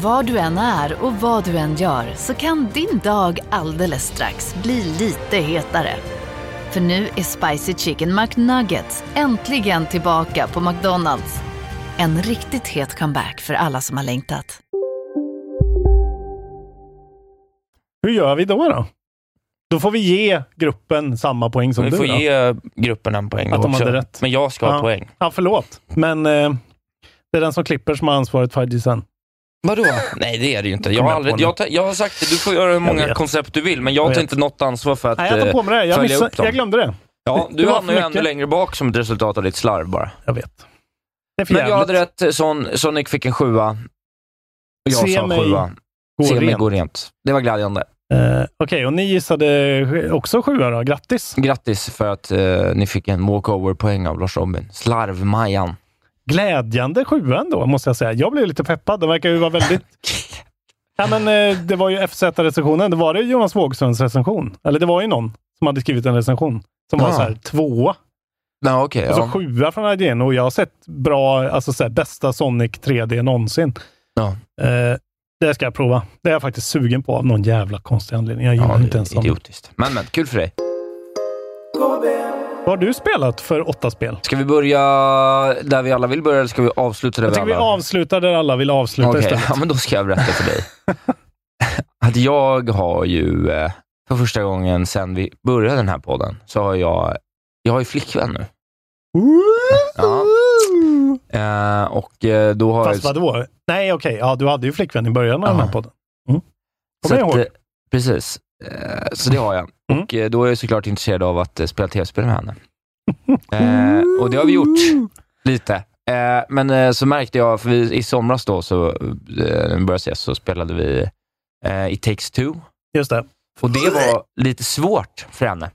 Var du än är och vad du än gör så kan din dag alldeles strax bli lite hetare. För nu är Spicy Chicken McNuggets äntligen tillbaka på McDonalds. En riktigt het comeback för alla som har längtat. Hur gör vi då? Då Då får vi ge gruppen samma poäng som Vi du. får då. ge gruppen en poäng Att de hade rätt. Men jag ska ha Ja. poäng. Ja, förlåt. Men eh, det är den som klipper som har ansvaret för IGSN. Vadå? Nej, det är det ju inte. Jag har, aldrig, jag, jag har sagt det, du får göra hur många koncept du vill, men jag Jag tar inte något ansvar för att Nej, jag tar eh, på mig det. Jag, missade, jag glömde det. Ja, du var hamnar ju ännu längre bak som ett resultat av ditt slarv bara. Jag vet. Det är Men jag hade rätt. Son, Sonic fick en sjua. Jag Se sa mig sjua. gå Se mig rent. gå rent. Det var glädjande. Eh, Okej, och ni gissade också sjua då. Grattis! Grattis för att eh, ni fick en walkover-poäng av Lars Robin. Slarv-Majan. Glädjande sjua ändå, måste jag säga. Jag blev lite peppad. Det verkar ju vara väldigt... ja, men, eh, det var ju FZ-recensionen. Det var det Jonas Wågströms recension. Eller det var ju någon som hade skrivit en recension som var Ah. så här tvåa. Nej, okej. Och så ja. sjua från IGN och jag har sett bra, alltså så här, bästa Sonic 3D någonsin. Ja. Eh, det ska jag prova. Det är jag faktiskt sugen på av någon jävla konstig anledning. Jag gillar Ja, inte det ens är Sonic. idiotiskt. Men, men, kul för dig. Vad har du spelat för åtta spel? Ska vi börja där vi alla vill börja, eller ska vi avsluta där Jag vi tycker vi alla... avslutar där alla vill avsluta Okej, istället. ja, men då ska jag berätta för dig. att jag har ju, eh, för första gången sedan vi började den här podden, så har jag, jag har ju flickvän nu. Ja. Eh, och eh, då har Fast jag... vadå? Nej, okej. Ja, du hade ju flickvän i början av Ja. den här podden. Mm. Kommer jag ihåg. precis. Eh, så det har jag. Mm. Och eh, då är jag såklart intresserad av att eh, spela tv-spel med henne. Eh, och det har vi gjort lite. Eh, men eh, så märkte jag, för vi, i somras då, så, eh, började ses, så spelade vi It takes two. Just det. Och det var lite svårt för henne.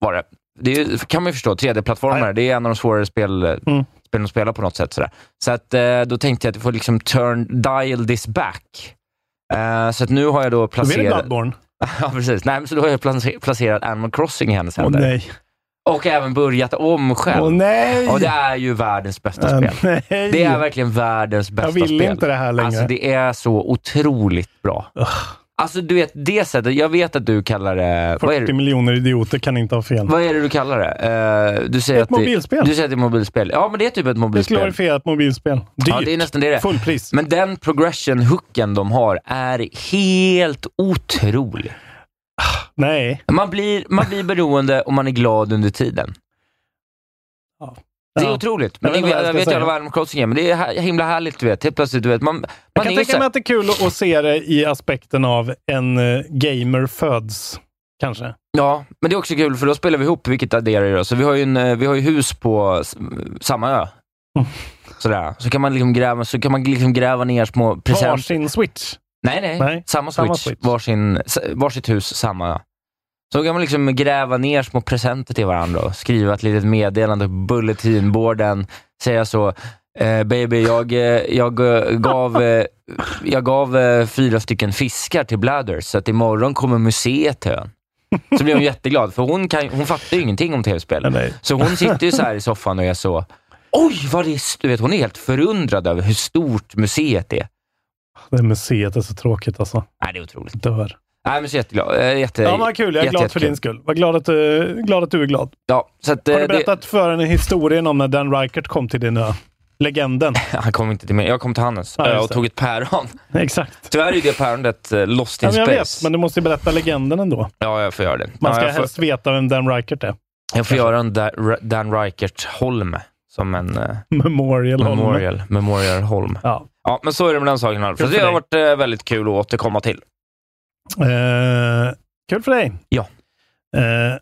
Var det. Det kan man ju förstå. 3D-plattformar, det är en av de svårare spel, Mm. spelen att spela på något sätt. Sådär. Så att, då tänkte jag att vi får liksom turn, dial this back. Så att nu har jag då Då blir det placerat... Bloodborne. Ja, precis. Nej, så då har jag placer- placerat Animal Crossing i hennes Åh händer. nej. Och även börjat om själv. Åh nej! Och det är ju världens bästa Äh, spel. nej. Det är verkligen världens bästa Jag vill spel. inte det här längre. Alltså det är så otroligt bra. Alltså du vet, det sättet, jag vet att du kallar det... Vad är 40 det, miljoner idioter kan inte ha fel. vad är det du kallar det? Eh, du säger Ett att det, mobilspel. Du säger att det är mobilspel. Ja, men det är typ ett Ett mobilspel. glorifierat mobilspel. Dyrt. Ja, det är nästan det det. Fullpris. Men den progression-hooken de har är helt otrolig. Nej. Man blir, man blir beroende och man är glad under tiden. Det är otroligt. Men Jag vet jag, vet ju alla Animal Crossing är, men det är himla härligt. Du vet. Helt plötsligt, du vet, man, man Jag kan tänka mig att det är kul att, se det i aspekten av en eh, gamer föds, kanske. Ja, men det är också kul för då spelar vi ihop, vilket adderar ju. Så vi har ju, en, eh, vi har ju hus på samma ö. Mm. Sådär. Så kan man liksom gräva, så kan man liksom gräva ner små presenter. Varsin switch. Nej, nej, Nej, Samma samma switch. switch. Varsin, varsitt hus, samma ö. Så kan man liksom gräva ner små presenter till varandra och skriva ett litet meddelande på bulletinborden. Säga så, eh, baby, jag, eh, jag eh, gav, eh, jag gav eh, fyra stycken fiskar till Blathers, så att imorgon kommer museet till ön. Så blir hon jätteglad, för hon, kan, hon fattar ju ingenting om tv-spel. Nej. Så hon sitter ju så här i soffan och är så, oj, vad det är, st-" du vet, hon är helt förundrad över hur stort museet är. Det museet är så tråkigt alltså. Nej, det är otroligt. Dör. Nej, men så jätteglad. Eh, Jätte, Ja, men kul. Jag är jätte- glad för jättekul. din skull. Var glad att, uh, glad att du är glad. Ja, så att, Har eh, du det, berättat för henne historien om när Dan Reichert kom till din ö? Legenden. han kom inte till mig. Jag kom till Hannes Ja, eh, och det. tog ett päron. Exakt. Tyvärr är det päronet eh, lost in Ja, men jag space. vet, men du måste ju berätta legenden ändå. Ja, jag får göra det. Man ja, ska får, helst veta vem Dan Reichert är. jag får göra en Da- Dan Reichert-holme som en eh, Memorial Holm. memorial, memorial holm. Ja. Ja, men så är det med den saken. för det har varit eh, väldigt kul att återkomma till. Eh, kul för dig. Ja. Eh,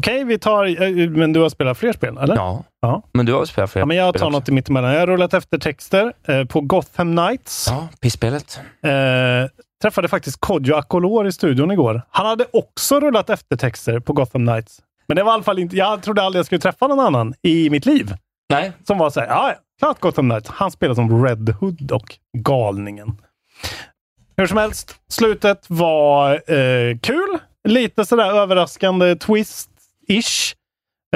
Okej, vi tar... eh, Men du har spelat fler spel, eller? Ja, Ja. men du har spelat fler Ja, men jag tar också? något i mittemellan. Jag har rullat efter texter eh, på Gotham Knights. Ja, pisspelet. Eh, träffade faktiskt Kodjo Akolor i studion igår. Han hade också rullat eftertexter på Gotham Knights. Men det var i alla fall inte, jag trodde aldrig jag skulle träffa någon annan i mitt liv Nej, som var så här, ja, ja, klart Gotham Knights. Han spelar som Red Hood och galningen. Hur som helst, slutet var eh, kul. Lite sådär överraskande twist-ish.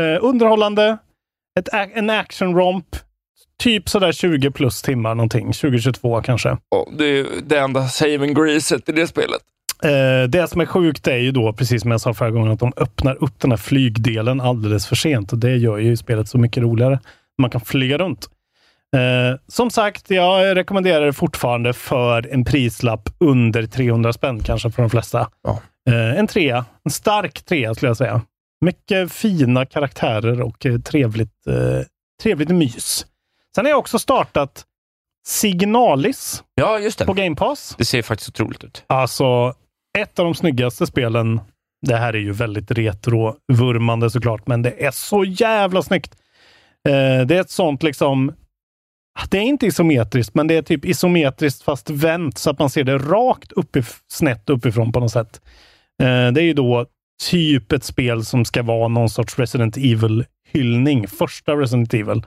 Eh, underhållande. Ett, en action-romp. Typ sådär 20 plus timmar någonting. 2022 kanske. och det är det enda saving greaset i det spelet. Eh, det som är sjukt är ju då, precis som jag sa förra gången, att de öppnar upp den här flygdelen alldeles för sent. Och det gör ju spelet så mycket roligare. Man kan flyga runt. Eh, som sagt, jag rekommenderar det fortfarande för en prislapp under 300 spänn kanske för de flesta. Ja. Eh, en trea. En stark trea skulle jag säga. Mycket fina karaktärer och eh, trevligt, eh, trevligt mys. Sen har jag också startat Signalis Ja, just det. på Game Pass. Det ser faktiskt otroligt ut. Alltså, ett av de snyggaste spelen. Det här är ju väldigt retro-vurmande såklart, men det är så jävla snyggt. Eh, det är ett sånt liksom... Det är inte isometriskt, men det är typ isometriskt fast vänt så att man ser det rakt uppif snett uppifrån på något sätt. Eh, det är ju då typ ett spel som ska vara någon sorts Resident Evil-hyllning. Första Resident Evil.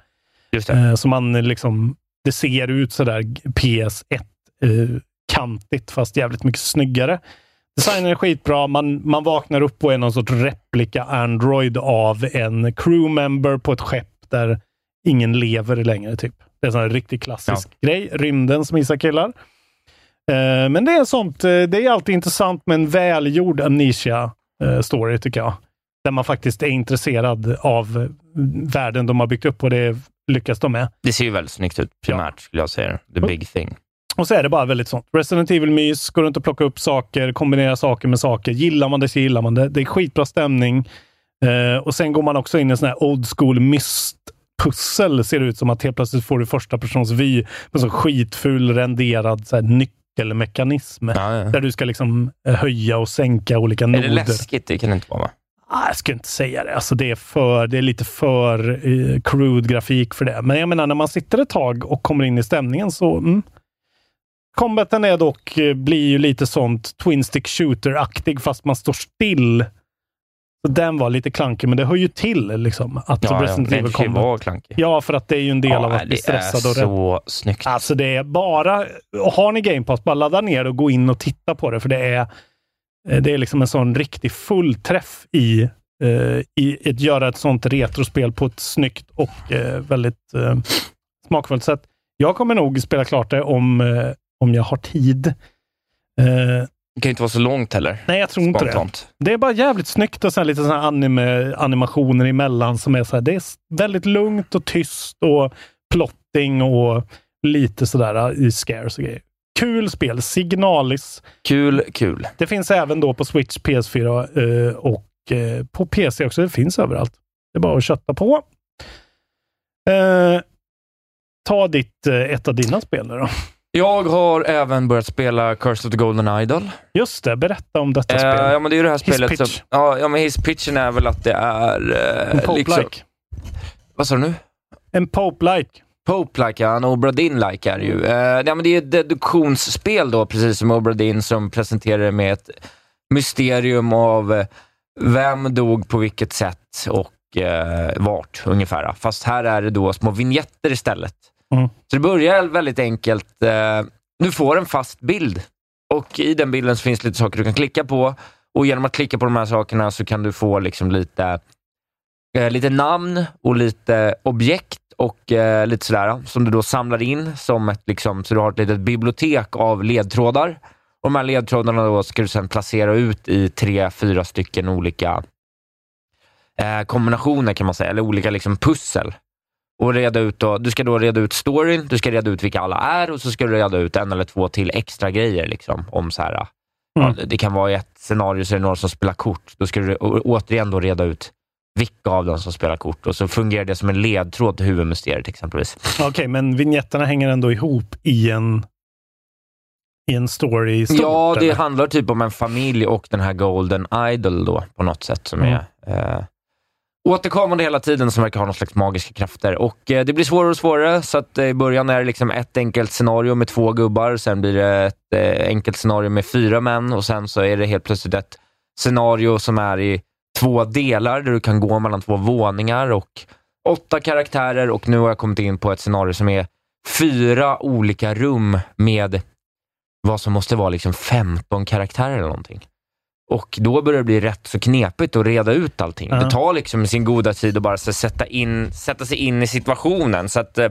Just det. Eh, så man liksom, det ser ut sådär PS1 eh, fast jävligt mycket snyggare. Designen är skitbra. Man, man vaknar upp och är någon sorts replika Android av en crewmember på ett skepp där ingen lever längre. Typ. Det är en sån här riktigt klassisk grej. Rymden som Isak gillar. Eh, men det är sånt. eh, Det är alltid intressant med en välgjord Amnesia-story tycker jag. Där man faktiskt är intresserad av eh, världen de har byggt upp och det lyckas de med. Det ser ju väldigt snyggt ut primärt, skulle jag säga. The big thing. Och så är det bara väldigt sånt. Resident Evil-mys, går runt och plocka upp saker, kombinera saker med saker. Gillar man det så gillar man det. Det är skitbra stämning. Eh, och sen går man också in i en sån här old school myst-pussel. Ser det ut som att helt plötsligt får du första persons vy med sån skitful renderad så här, nyckelmekanism. Ja, ja. Där du ska liksom eh, höja och sänka olika Är noder. det läskigt? Det kan det inte vara, va? Ah, jag skulle inte säga det. Alltså det, är för, det är lite för eh, crude grafik för det. Men jag menar, när man sitter ett tag och kommer in i stämningen så... Mm. Combaten är dock, eh, blir ju lite sånt Twin Stick Shooter-aktig fast man står still. Så den var lite klankig, men det hör ju till liksom, att Ja, ja. Resident Den Evil Combat. vara klankig. Ja, för att det är ju en del av att bli det är stressad och rädd. så snyggt. Alltså det är bara, och har ni Game Pass, bara ladda ner och gå in och titta på det, för det är det är liksom en sån riktig fullträff i, eh, i att göra ett sånt retrospel på ett snyggt och eh, väldigt eh, smakfullt sätt. Jag kommer nog spela klart det om, om jag har tid. Det kan ju inte vara så långt heller. nej, jag tror inte Spontant. det. Det är bara jävligt snyggt och sen lite såna anime, animationer emellan som är så här, det är väldigt lugnt och tyst och plotting och lite sådär äh, i scares och grejer. Kul spel, Signalis. Kul, kul. Det finns även då på Switch, PS4 eh, och eh, på PC också. Det finns överallt. Det är bara att kötta på. Eh, ta ditt, ett av dina spel nu då. Jag har även börjat spela Curse of the Golden Idol. Just det, berätta om detta Eh, spel. ja, men det är ju det här His spelet pitch. som... Ja, ja, men hisspitchen är väl att det är... En Eh, Pope-like. liksom, vad sa du nu? En Pope-like. Pope-like, ja. En Obra Dinn-like är det ju. Eh, ja, men det är ett deduktionsspel då, precis som Obra Dinn, som presenterar det med ett mysterium av eh, vem dog på vilket sätt och eh, vart ungefär. Fast här är det då små vignetter istället. Mm. Så det börjar väldigt enkelt. Eh, du får en fast bild och i den bilden så finns lite saker du kan klicka på och genom att klicka på de här sakerna så kan du få liksom lite, eh, lite namn och lite objekt och eh, lite sådär som du då samlar in som ett, liksom, så du har ett litet bibliotek av ledtrådar. Och de här ledtrådarna då ska du sedan placera ut i tre, fyra stycken olika eh, kombinationer kan man säga, eller olika liksom, pussel. Och reda ut då, du ska då reda ut storyn, du ska reda ut vilka alla är och så ska du reda ut en eller två till extra grejer. Liksom, om så här, Mm. ja, Det kan vara i ett scenario så är det några som spelar kort. Då ska du återigen då reda ut vilka av dem som spelar kort och så fungerar det som en ledtråd till huvudmysteriet exempelvis. Okej, men vigneterna hänger ändå ihop i en, i en story stort? ja, det eller? handlar typ om en familj och den här Golden Idol då, på något sätt, som Mm. är eh, återkommande hela tiden, som verkar ha någon slags magiska krafter. Och eh, Det blir svårare och svårare, så att eh, i början är det liksom ett enkelt scenario med två gubbar, sen blir det ett eh, enkelt scenario med fyra män och sen så är det helt plötsligt ett scenario som är i två delar, där du kan gå mellan två våningar och åtta karaktärer och nu har jag kommit in på ett scenario som är fyra olika rum med vad som måste vara liksom 15 karaktärer eller någonting. Och då börjar det bli rätt så knepigt att reda ut allting. Ja. Det tar liksom sin goda tid att bara så sätta, in, sätta sig in i situationen. Så att, eh,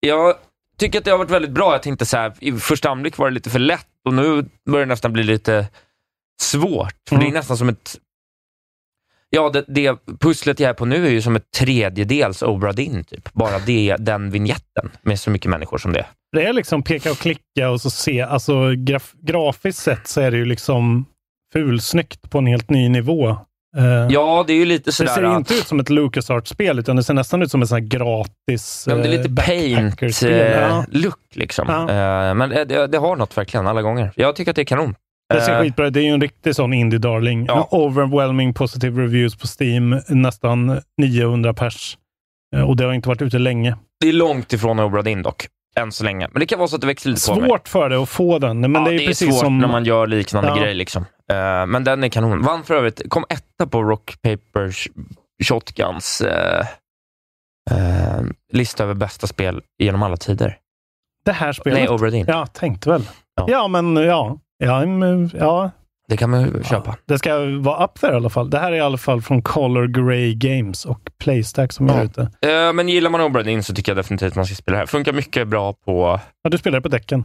jag tycker att det har varit väldigt bra. Jag tänkte så här, i första anblick var det lite för lätt och nu börjar det nästan bli lite svårt. För Mm. Det är nästan som ett... Ja, det, det pusslet jag är på nu är ju som ett tredjedels Obra Dinn, typ. Bara det, den vignetten med så mycket människor som det är. Det är liksom peka och klicka och så se, alltså graf, grafiskt sett så är det ju liksom fulsnyggt på en helt ny nivå. Eh, Ja, det är ju lite det sådär... ser inte ut som ett LucasArts-spel, utan det ser nästan ut som ett sånt här gratis Ja, men det är eh, lite. Ja. paint-look liksom. Ja. Eh, men det, det, det har något verkligen, alla gånger. Jag tycker att det är kanon. Det ser Eh, skitbra ut. Det är ju en riktig sån indie-darling. Ja. Overwhelming positive reviews på Steam. Nästan 900 pers. Eh, Och det har inte varit ute länge. Det är långt ifrån Obra Dinn dock, än så länge. Men det kan vara så att det växer lite på mig. Svårt för det att få den. Men ja, det är ju precis svårt som... när man gör liknande Ja. grejer. Liksom. Eh, men den är kanon. Vann för övrigt, kom etta på Rock Paper Sh- Shotguns eh, eh, lista över bästa spel genom alla tider. Det här spelet. Nej, Obra Dinn. Ja, tänkte väl. Ja. Ja, men ja. Ja. Det kan man ju köpa. Det ska vara up there i alla fall. Det här är i alla fall från Color Grey Games och Playstack som är Ja. ute. Eh, men gillar man Obra Dinn så tycker jag definitivt att man ska spela det här. Funkar mycket bra på, Ja, du spelar på däcken.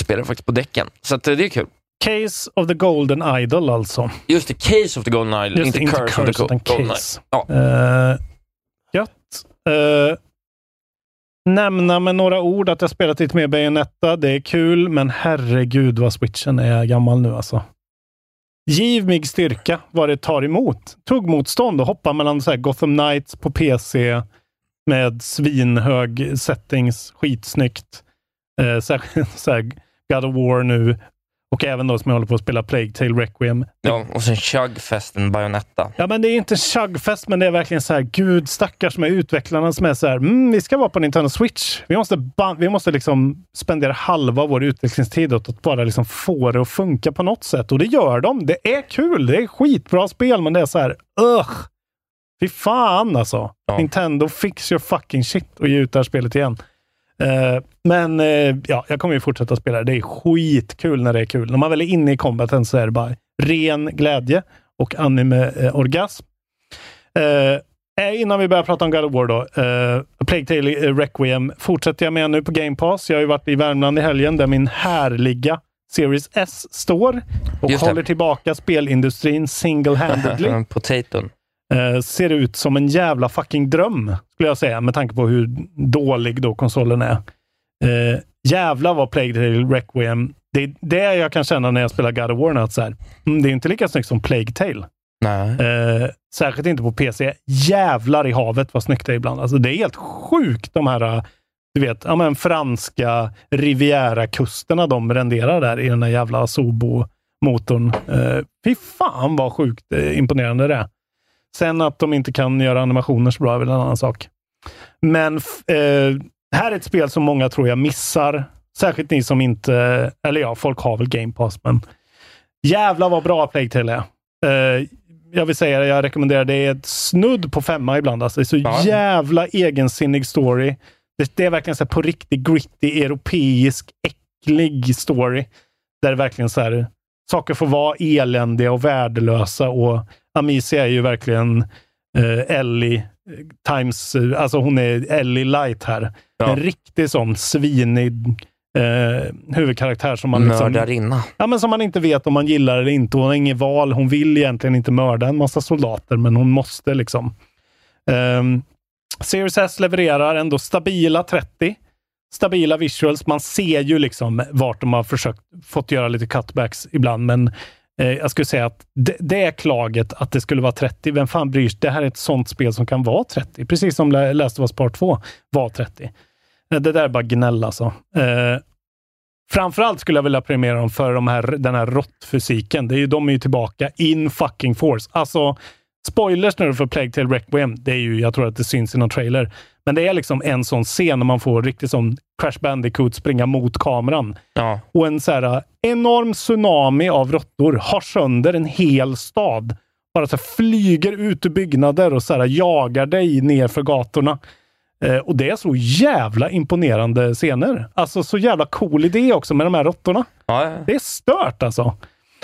spelar faktiskt på däcken. Så att, eh, det är kul. Case of the Golden Idol alltså. Just det, Case of the Golden Island, Just inte, det, Curse, of the utan Golden. Case. Ja. Uh, gött. Eh, nämna med några ord att jag spelat lite mer Bayonetta. Det är kul, men herregud vad switchen är gammal nu alltså. Giv mig styrka vad det tar emot. Tuggmotstånd och hoppa mellan så här Gotham Knights på PC med svinhög settings, skitsnyggt. Eh, särskilt så här God of War nu och även då som jag håller på att spela Plague Tale Requiem. ja, och sen Chugfesten Bayonetta. Ja, men det är inte chugfest, men det är verkligen så här, gud stackars med utvecklarna som är så här, mm, vi ska vara på Nintendo Switch. Vi måste, vi måste liksom spendera halva vår utvecklingstid åt att bara liksom få det att funka på något sätt. Och det gör de. Det är kul. Det är skitbra spel, men det är så här, ugh. Fy fan alltså. Ja. Nintendo, fix your fucking shit och ge ut det här spelet igen. Eh, men eh, ja, jag kommer ju fortsätta spela det. Är skitkul när det är kul. När man väl är inne i combaten så är det bara ren glädje och anime-orgasm. Eh, innan vi börjar prata om God of War då. Eh, Plague Tale Requiem fortsätter jag med nu på Game Pass. Jag har ju varit i Värmland i helgen där min härliga Series S står och håller tillbaka spelindustrin single-handedly. Potaton. Eh, ser ut som en jävla fucking dröm, skulle jag säga, med tanke på hur dålig då konsolen är. Eh, jävla vad Plague Tale Requiem, det är det jag kan känna när jag spelar God of War, att så här, mm, det är inte lika snyggt som Plague Tale. Nej. Eh, särskilt inte på PC. Jävlar i havet vad snyggt det är ibland. Alltså, det är helt sjukt de här eh, du vet, ja, men franska Riviera-kusterna de renderar där i den där jävla Sobo-motorn. Eh, fy fan vad sjukt eh, imponerande det är. Sen att de inte kan göra animationer så bra är väl en annan sak. Men eh, här är ett spel som många tror jag missar. Särskilt ni som inte, eller ja, folk har väl Game Pass, men jävla vad bra Plague Tale är. Eh, jag vill säga det, jag rekommenderar det. Är ett snudd på femma ibland. Alltså, det är så Ja. jävla egensinnig story. Det, det är verkligen så på riktigt gritty, europeisk, äcklig story. Där det verkligen så här, saker får vara eländiga och värdelösa och Amicia är ju verkligen eh, Ellie eh, times, eh, alltså hon är Ellie light här. Ja. En riktig sån svinig eh, huvudkaraktär som man liksom, Mördarinna. Ja, men som man inte vet om man gillar eller inte. Hon har inget val. Hon vill egentligen inte mörda en massa soldater, men hon måste liksom. Um, Series S levererar ändå stabila 30. Stabila visuals. Man ser ju liksom vart de har försökt fått göra lite cutbacks ibland, men Eh, jag skulle säga att det, det är klaget att det skulle vara 30. Vem fan bryr sig? Det här är ett sånt spel som kan vara 30. Precis som Last of Us Part 2 var 30. Eh, det där är bara gnäll alltså. Eh, Framförallt skulle jag vilja premiera dem för de här, den här råttfysiken. Det är ju, de är ju tillbaka in fucking force. Alltså, spoilers nu för Plague Tale Requiem. Det är ju, jag tror att det syns i någon trailer. Men det är liksom en sån scen när man får riktigt som Crash Bandicoot springa mot kameran. Ja. Och en så här äh, enorm tsunami av råttor har sönder en hel stad. Bara så här flyger ut ur byggnader och så här jagar dig ner för gatorna. Eh, och det är så jävla imponerande scener. Alltså så jävla cool idé också med de här råttorna. Ja. Det är stört alltså.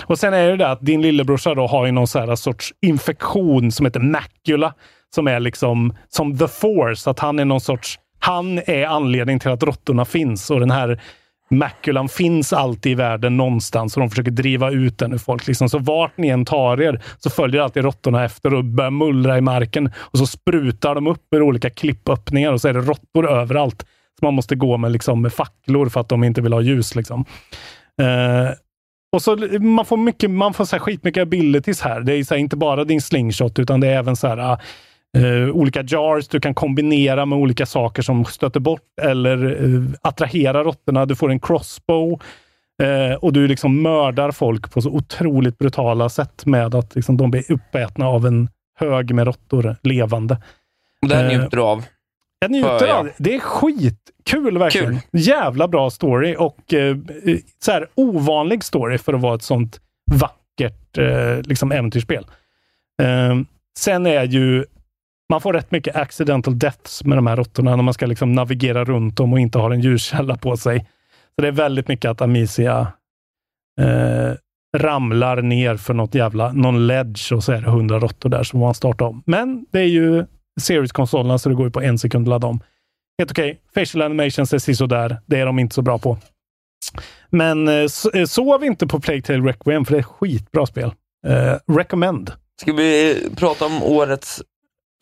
Och sen är det det att din lillebrorsa då har ju någon så sorts infektion som heter macula. Som är liksom som the force. Att han är någon sorts... Han är anledningen till att råttorna finns och den här maculan finns alltid i världen någonstans och de försöker driva ut den ur folk. Liksom. Så vart ni än tar er så följer alltid råttorna efter och börjar mullra i marken och så sprutar de upp ur olika klippöppningar och så är det råttor överallt. Så man måste gå med, liksom, med facklor för att de inte vill ha ljus. Liksom. Uh, och så man får mycket, man får så här skitmycket abilities här. Det är så här, inte bara din slingshot, utan det är även så här, ah, eh, olika jars du kan kombinera med olika saker som stöter bort eller eh, attraherar råttorna. Du får en crossbow eh, och du liksom mördar folk på så otroligt brutala sätt med att liksom, de blir uppätna av en hög med råttor levande. Det här njuter du av. Jag njuter av det. Det är skitkul verkligen. Kul. Jävla bra story och så här, ovanlig story för att vara ett sånt vackert liksom äventyrsspel. Sen är ju man får rätt mycket accidental deaths med de här råttorna när man ska liksom navigera runt dem och inte har en ljuskälla på sig. Så det är väldigt mycket att Amicia eh, ramlar ner för något jävla, någon ledge och så är det hundra råttor där som man startar om. Men det är ju Series-konsolerna så det går ju på en sekund att ladda om. Helt okej. Facial animations är sådär. Det är de inte så bra på. Men eh, eh, sov inte på Plague Tale Requiem för det är ett skitbra spel. Eh, recommend. Ska vi eh, prata om årets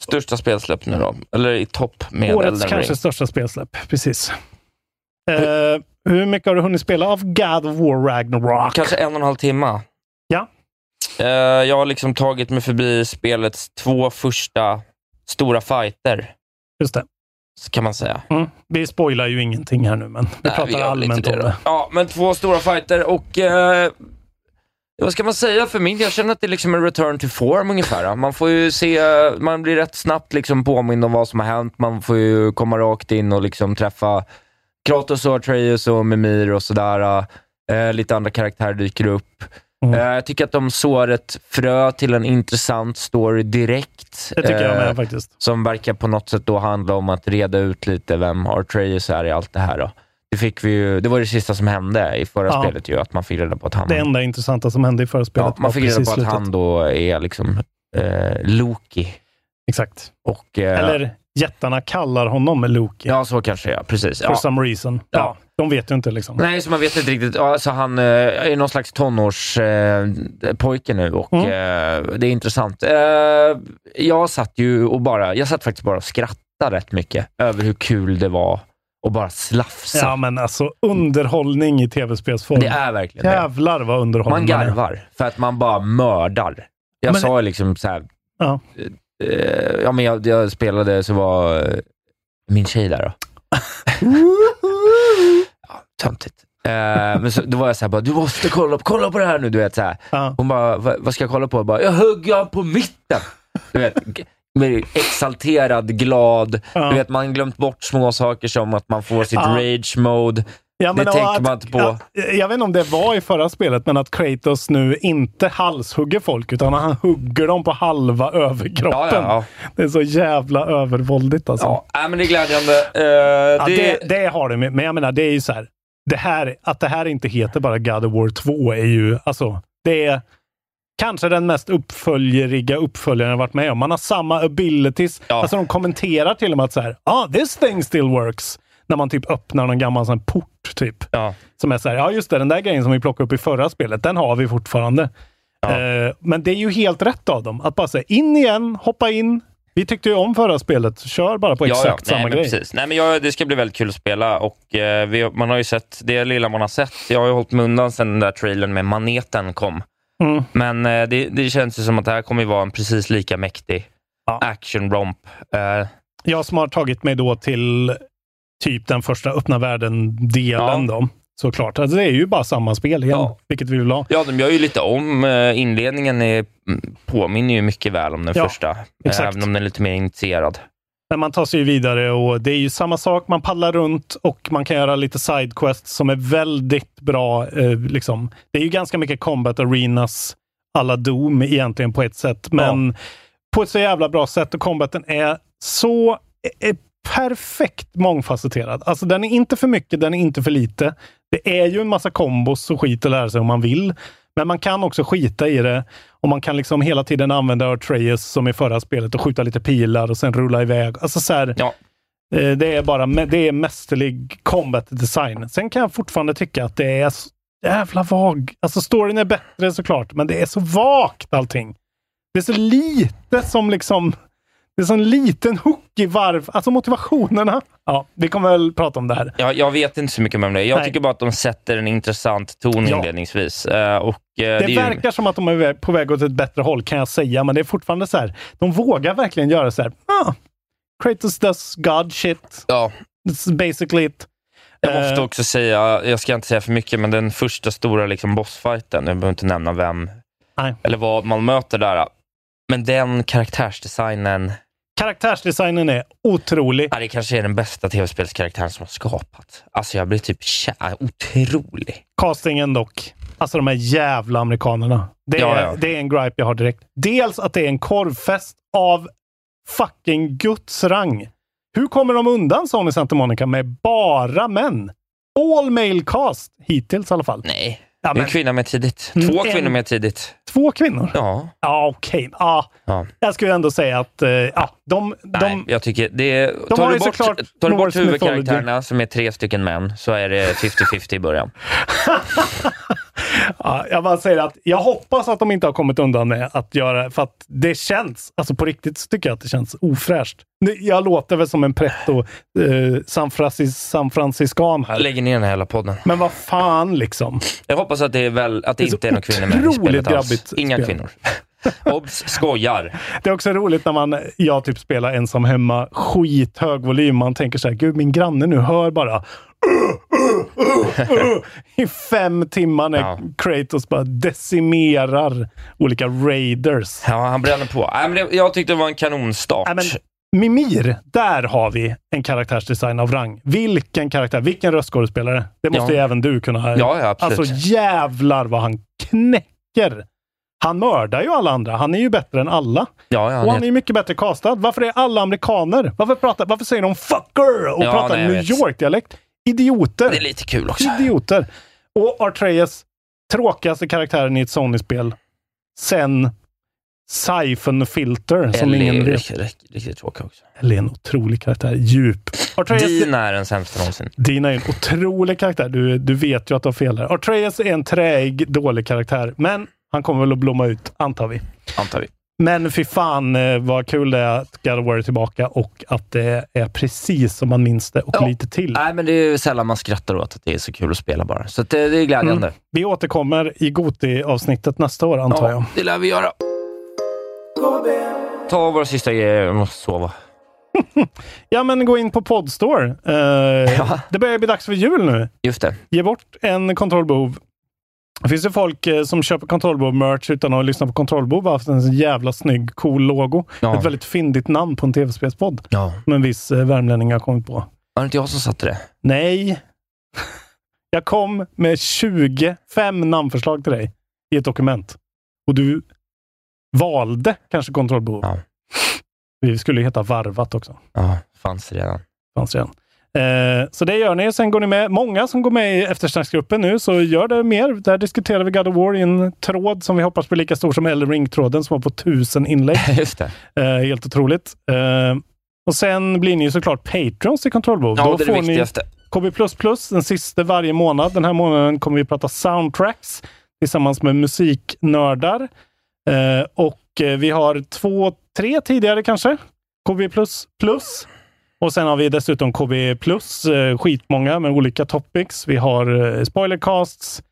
största spelsläpp nu då? Eller i topp med Årets Elden kanske Ring? största spelsläpp. Precis. Eh, hur mycket har du hunnit spela av God of War Ragnarok? Kanske en och en halv timme. Ja. Eh, jag har liksom tagit mig förbi spelets två första stora fighter, Just det. kan man säga. Mm. Vi spoilar ju ingenting här nu, men vi Nej, pratar väl allmänt om det. Ja, men två stora fighter och eh, vad ska man säga för min Jag känner att det är liksom en return to form ungefär. Man får ju se, man blir rätt snabbt liksom påmind om vad som har hänt. Man får ju komma rakt in och liksom träffa Kratos och Atreus och Mimir och sådär. Eh, lite andra karaktärer dyker upp. Mm. Eh, jag tycker att de sår ett frö till en intressant story direkt. Det tycker jag med eh, faktiskt. Som verkar på något sätt då handla om att reda ut lite vem Artreus är i allt det här. Då. Det, fick vi ju, det var det sista som hände i förra Ja. spelet, ju, att man fick reda på att han... Det enda intressanta som hände i förra spelet ja, man fick reda på att slutet. han då är liksom eh, Loki. Exakt. Och, eh, Eller jättarna kallar honom Loki. Ja, så kanske ja. Precis. For Ja. some reason. Ja. Ja. De vet ju inte liksom. Nej, så man vet inte riktigt. Alltså han eh, är någon slags tonårspojke eh, nu och Mm. eh, det är intressant. Eh, jag satt ju och bara, jag satt faktiskt bara och skrattade rätt mycket över hur kul det var att bara slafsa. Ja, men alltså underhållning i tv-spelsform. det är verkligen. Jävlar vad underhållning Man garvar för att man bara mördar. Jag Men- sa liksom så här, Ja. eh, ja men jag, jag spelade så var eh, min tjej där då. ja, töntigt. Eh, men så, då var jag såhär, bara, du måste kolla, kolla på det här nu. Du vet, så här. Ja. Hon bara, "Va- vad ska jag kolla på? Jag bara, jag hugger han på mitten. Du vet, exalterad, glad. Ja. Du vet, man har glömt bort små saker som att man får sitt Ja. rage mode. Ja, Det tänker att- man inte på. Ja, jag vet inte om det var i förra spelet, men att Kratos nu inte halshugger folk, utan han hugger dem på halva överkroppen. Ja. Det är så jävla övervåldigt alltså. Ja, nej, men det är glädjande. Ja, det, det, det har det med. Men jag menar, det är ju så här. Det här, att det här inte heter bara God of War 2 är ju, alltså, det är kanske den mest uppföljeriga uppföljaren jag varit med om. Man har samma abilities. Ja. Alltså de kommenterar till och med att så här, ah, this thing still works. När man typ öppnar någon gammal sån port, typ. Ja. Som är så här, ja just det, den där grejen som vi plockade upp i förra spelet, den har vi fortfarande. Ja. Eh, men det är ju helt rätt av dem. Att bara säga in igen, hoppa in. Vi tyckte ju om förra spelet, kör bara på exakt ja, ja. samma Nej, grej. Precis. Nej, men jag, det ska bli väldigt kul att spela och eh, vi, man har ju sett det lilla man har sett. Jag har ju hållit mig undan sedan den där trailern med maneten kom. Mm. Men eh, det, det känns ju som att det här kommer ju vara en precis lika mäktig Ja. action-romp. Eh, Jag som har tagit mig då till typ den första öppna världen-delen Ja. då. Såklart. Alltså det är ju bara samma spel igen, Ja. vilket vi vill ha. ja, de gör ju lite om. Eh, inledningen är, mm, påminner ju mycket väl om den Ja, första. exakt. Även om den är lite mer initierad. Men man tar sig ju vidare och det är ju samma sak. Man paddlar runt och man kan göra lite sidequests som är väldigt bra. Eh, liksom. Det är ju ganska mycket combat arenas alla Doom egentligen på ett sätt, men på ett så jävla bra sätt och combaten är så är perfekt mångfacetterad. Alltså den är inte för mycket, den är inte för lite. Det är ju en massa kombos och skit att lära sig om man vill. Men man kan också skita i det och man kan liksom hela tiden använda Atreus som i förra spelet och skjuta lite pilar och sen rulla iväg. Alltså så här, Ja. eh, det är bara det är mästerlig combat design. Sen kan jag fortfarande tycka att det är så jävla vag. Alltså storyn är bättre såklart, men det är så vagt allting. Det är så lite som liksom det är så en liten hook i varv. Alltså motivationerna. Ja, vi kommer väl prata om det här. Jag, jag vet inte så mycket mer om det. Jag Nej. tycker bara att de sätter en intressant ton Ja. inledningsvis. Eh, och, eh, Det, ju- verkar som att de är på väg åt ett bättre håll kan jag säga, men det är fortfarande så här. De vågar verkligen göra så här. Ah, Kratos does God shit. Ja, It's basically it. Jag måste Eh, också säga, jag ska inte säga för mycket, men den första stora liksom bossfighten, jag behöver inte nämna vem Nej. eller vad man möter där. Men den karaktärsdesignen, Karaktärsdesignen är otrolig. ja, det kanske är den bästa tv-spelskaraktären som har skapat. Alltså jag blir typ kär, otrolig. Castingen dock. Alltså de här jävla amerikanerna. Det är, Ja, ja. det är en gripe jag har direkt. Dels att det är en korvfest av fucking Guds rang. Hur kommer de undan Sony Santa Monica med bara män? All male cast, hittills i alla fall. Nej, Ja, en kvinna med tidigt. Mm, Två en- kvinnor med tidigt. två kvinnor? Ja. Ja, okej. Ja, ja. jag skulle ändå säga att eh, ja, de, Nej, de, jag tycker det de tar du bort, tar du bort huvudkaraktärerna som är tre stycken män så är det 50-50 i början. Ja, jag bara säger att jag hoppas att de inte har kommit undan med att göra, för att det känns, alltså på riktigt så tycker jag att det känns ofräscht. Jag låter väl som en pretto eh, San, Francis, San Franciscan här. Lägger ner den här hela podden. Men vad fan liksom. Jag hoppas att det, är väl, att det, Det inte är några kvinnor med i spelet alls. Inga spel. kvinnor. Obs! Skojar. Det är också roligt när man, jag typ spelar ensam hemma, skithög volym. Man tänker så här, gud min granne nu hör bara i fem timmar när Ja. Kratos bara decimerar olika raiders. Ja, han bränner på. Nej, men det, jag tyckte det var en kanonstart. Nej, men Mimir, där har vi en karaktärsdesign av rang. Vilken karaktär, vilken röstskådespelare. Det måste Ja. ju även du kunna. Ja, ja, absolut. Alltså jävlar vad han knäcker. Han mördar ju alla andra. Han är ju bättre än alla. Ja, ja, och han är ju mycket bättre castad. Varför är alla amerikaner? Varför, pratar, varför säger de fucker och Ja, pratar New. York-dialekt? Idioter! Det är lite kul också. Idioter! Och Artreyes, tråkigaste karaktären i ett Sony-spel. Sen Siphon Filter, som Ellie ingen vet. riktigt, riktigt, tråkig också. Ellie är en otrolig karaktär. Djup. Artreyes, Dina är den sämsta någonsin. Dina är en otrolig karaktär. Du, du vet ju att du har fel där. Artreyes är en träig, dålig karaktär. Men han kommer väl att blomma ut, antar vi. Antar vi. Men fy fan eh, vad kul det är att God of War är tillbaka och att det är precis som man minns det och Ja. lite till. Nej, men det är ju sällan man skrattar åt att det är så kul att spela bara. Så det, det är glädjande. Mm. Vi återkommer i Goti-avsnittet nästa år, antar jag. det lär vi göra. Ta våra sista grejer, jag måste sova. Ja, men gå in på Podstore. Eh, Det börjar bli dags för jul nu. Just det. Ge bort en kontrollbehov. Det finns ju folk eh, som köper kontrollbehov-merch utan att lyssna på kontrollbehov och haft en så jävla snygg, cool logo. Ja. Ett väldigt fyndigt namn på en tv-spelspodd. Ja. Som en viss eh, värmlänning har kommit på. Var det inte jag som satte det? Nej. Jag kom med 25 namnförslag till dig i ett dokument. Och du valde kanske kontrollbehov. Ja. Vi skulle heta Varvat också. Ja, fanns redan. Fanns redan. Eh, så det gör ni. Sen går ni med. Många som går med i eftersnacksgruppen nu, så gör det mer. Där diskuterar vi God of War i en tråd som vi hoppas blir lika stor som Elden Ring-tråden som har på tusen inlägg. Just. Eh, helt otroligt. Eh, och sen blir ni ju såklart Patrons till Kontrollbehov. Ja, Då det är det ni. KB++, den sista varje månmånad. Den här månaden kommer vi prata soundtracks tillsammans med musiknördar. Eh, och vi har två, tre tidigare kanske. KB++. Och sen har vi dessutom KB+, eh, skitmånga med olika topics. Vi har eh, spoilercasts.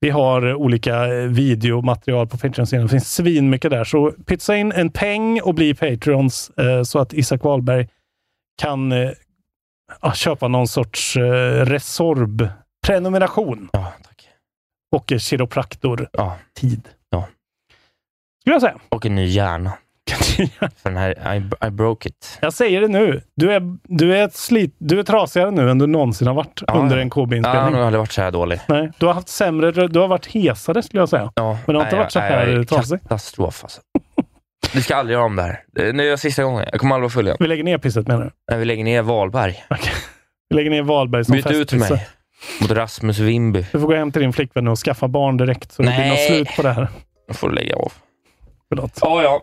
Vi har olika eh, videomaterial på Patreon-sidan. Det finns svinmycket där. Så pytsa in en peng och bli Patreons så att Isak Wahlberg kan ja, köpa någon sorts Resorb-prenumeration. Ja, tack. Och kiropraktor-tid. Ja. Skulle jag säga. Och en ny hjärna. För den här, I, I broke it. Jag säger det nu. Du är, du är, ett slit, du är trasigare nu än du någonsin har varit Ja, under en Ja, jag KB-inspelning. har aldrig varit så här dålig. Nej, du har haft sämre, du har varit hesare skulle jag säga. Ja, Men du har inte varit så här trasig. Katastrof alltså. Vi ska aldrig göra om det här. Det är- är sista gången. Jag kommer aldrig vara full igen. Vi lägger ner pisset menar du? När vi lägger ner Valberg. Vi lägger ner Wahlberg som Byt ut mig mot Rasmus Wimby. Du får gå hem till din flickvän och skaffa barn direkt så det blir Nej. något slut på det här. Då får du lägga av. Förlåt. Ja, ja.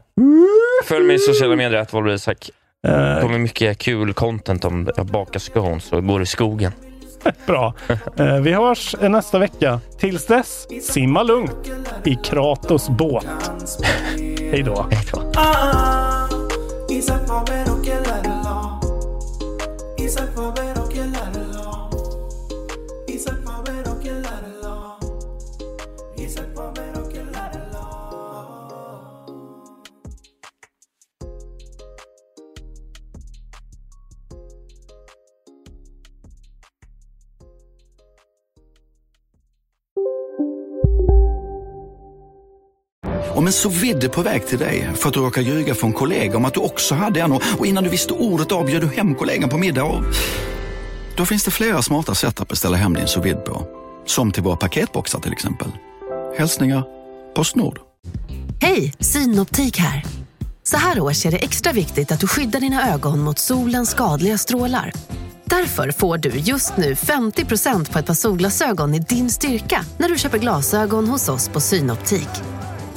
Följ mig i sociala medier, att Valberg Isak. Eh, Det kommer mycket kul content om jag bakar scones och går i skogen. Bra. Eh, vi hörs nästa vecka. Tills dess, simma lugnt i Kratos båt. Hej då. Ah, Isak Om en så vidde på väg till dig för att du råkar ljuga från kollega om att du också hade en och och innan du visste ordet av bjöd du hem kollegan på middag och... Då finns det flera smarta sätt att beställa hem din sous vide på. Som till våra paketboxar till exempel. Hälsningar Postnord. Hej, Synoptik här. Så här års är det extra viktigt att du skyddar dina ögon mot solens skadliga strålar. Därför får du just nu 50% på ett par solglasögon i din styrka när du köper glasögon hos oss på Synoptik.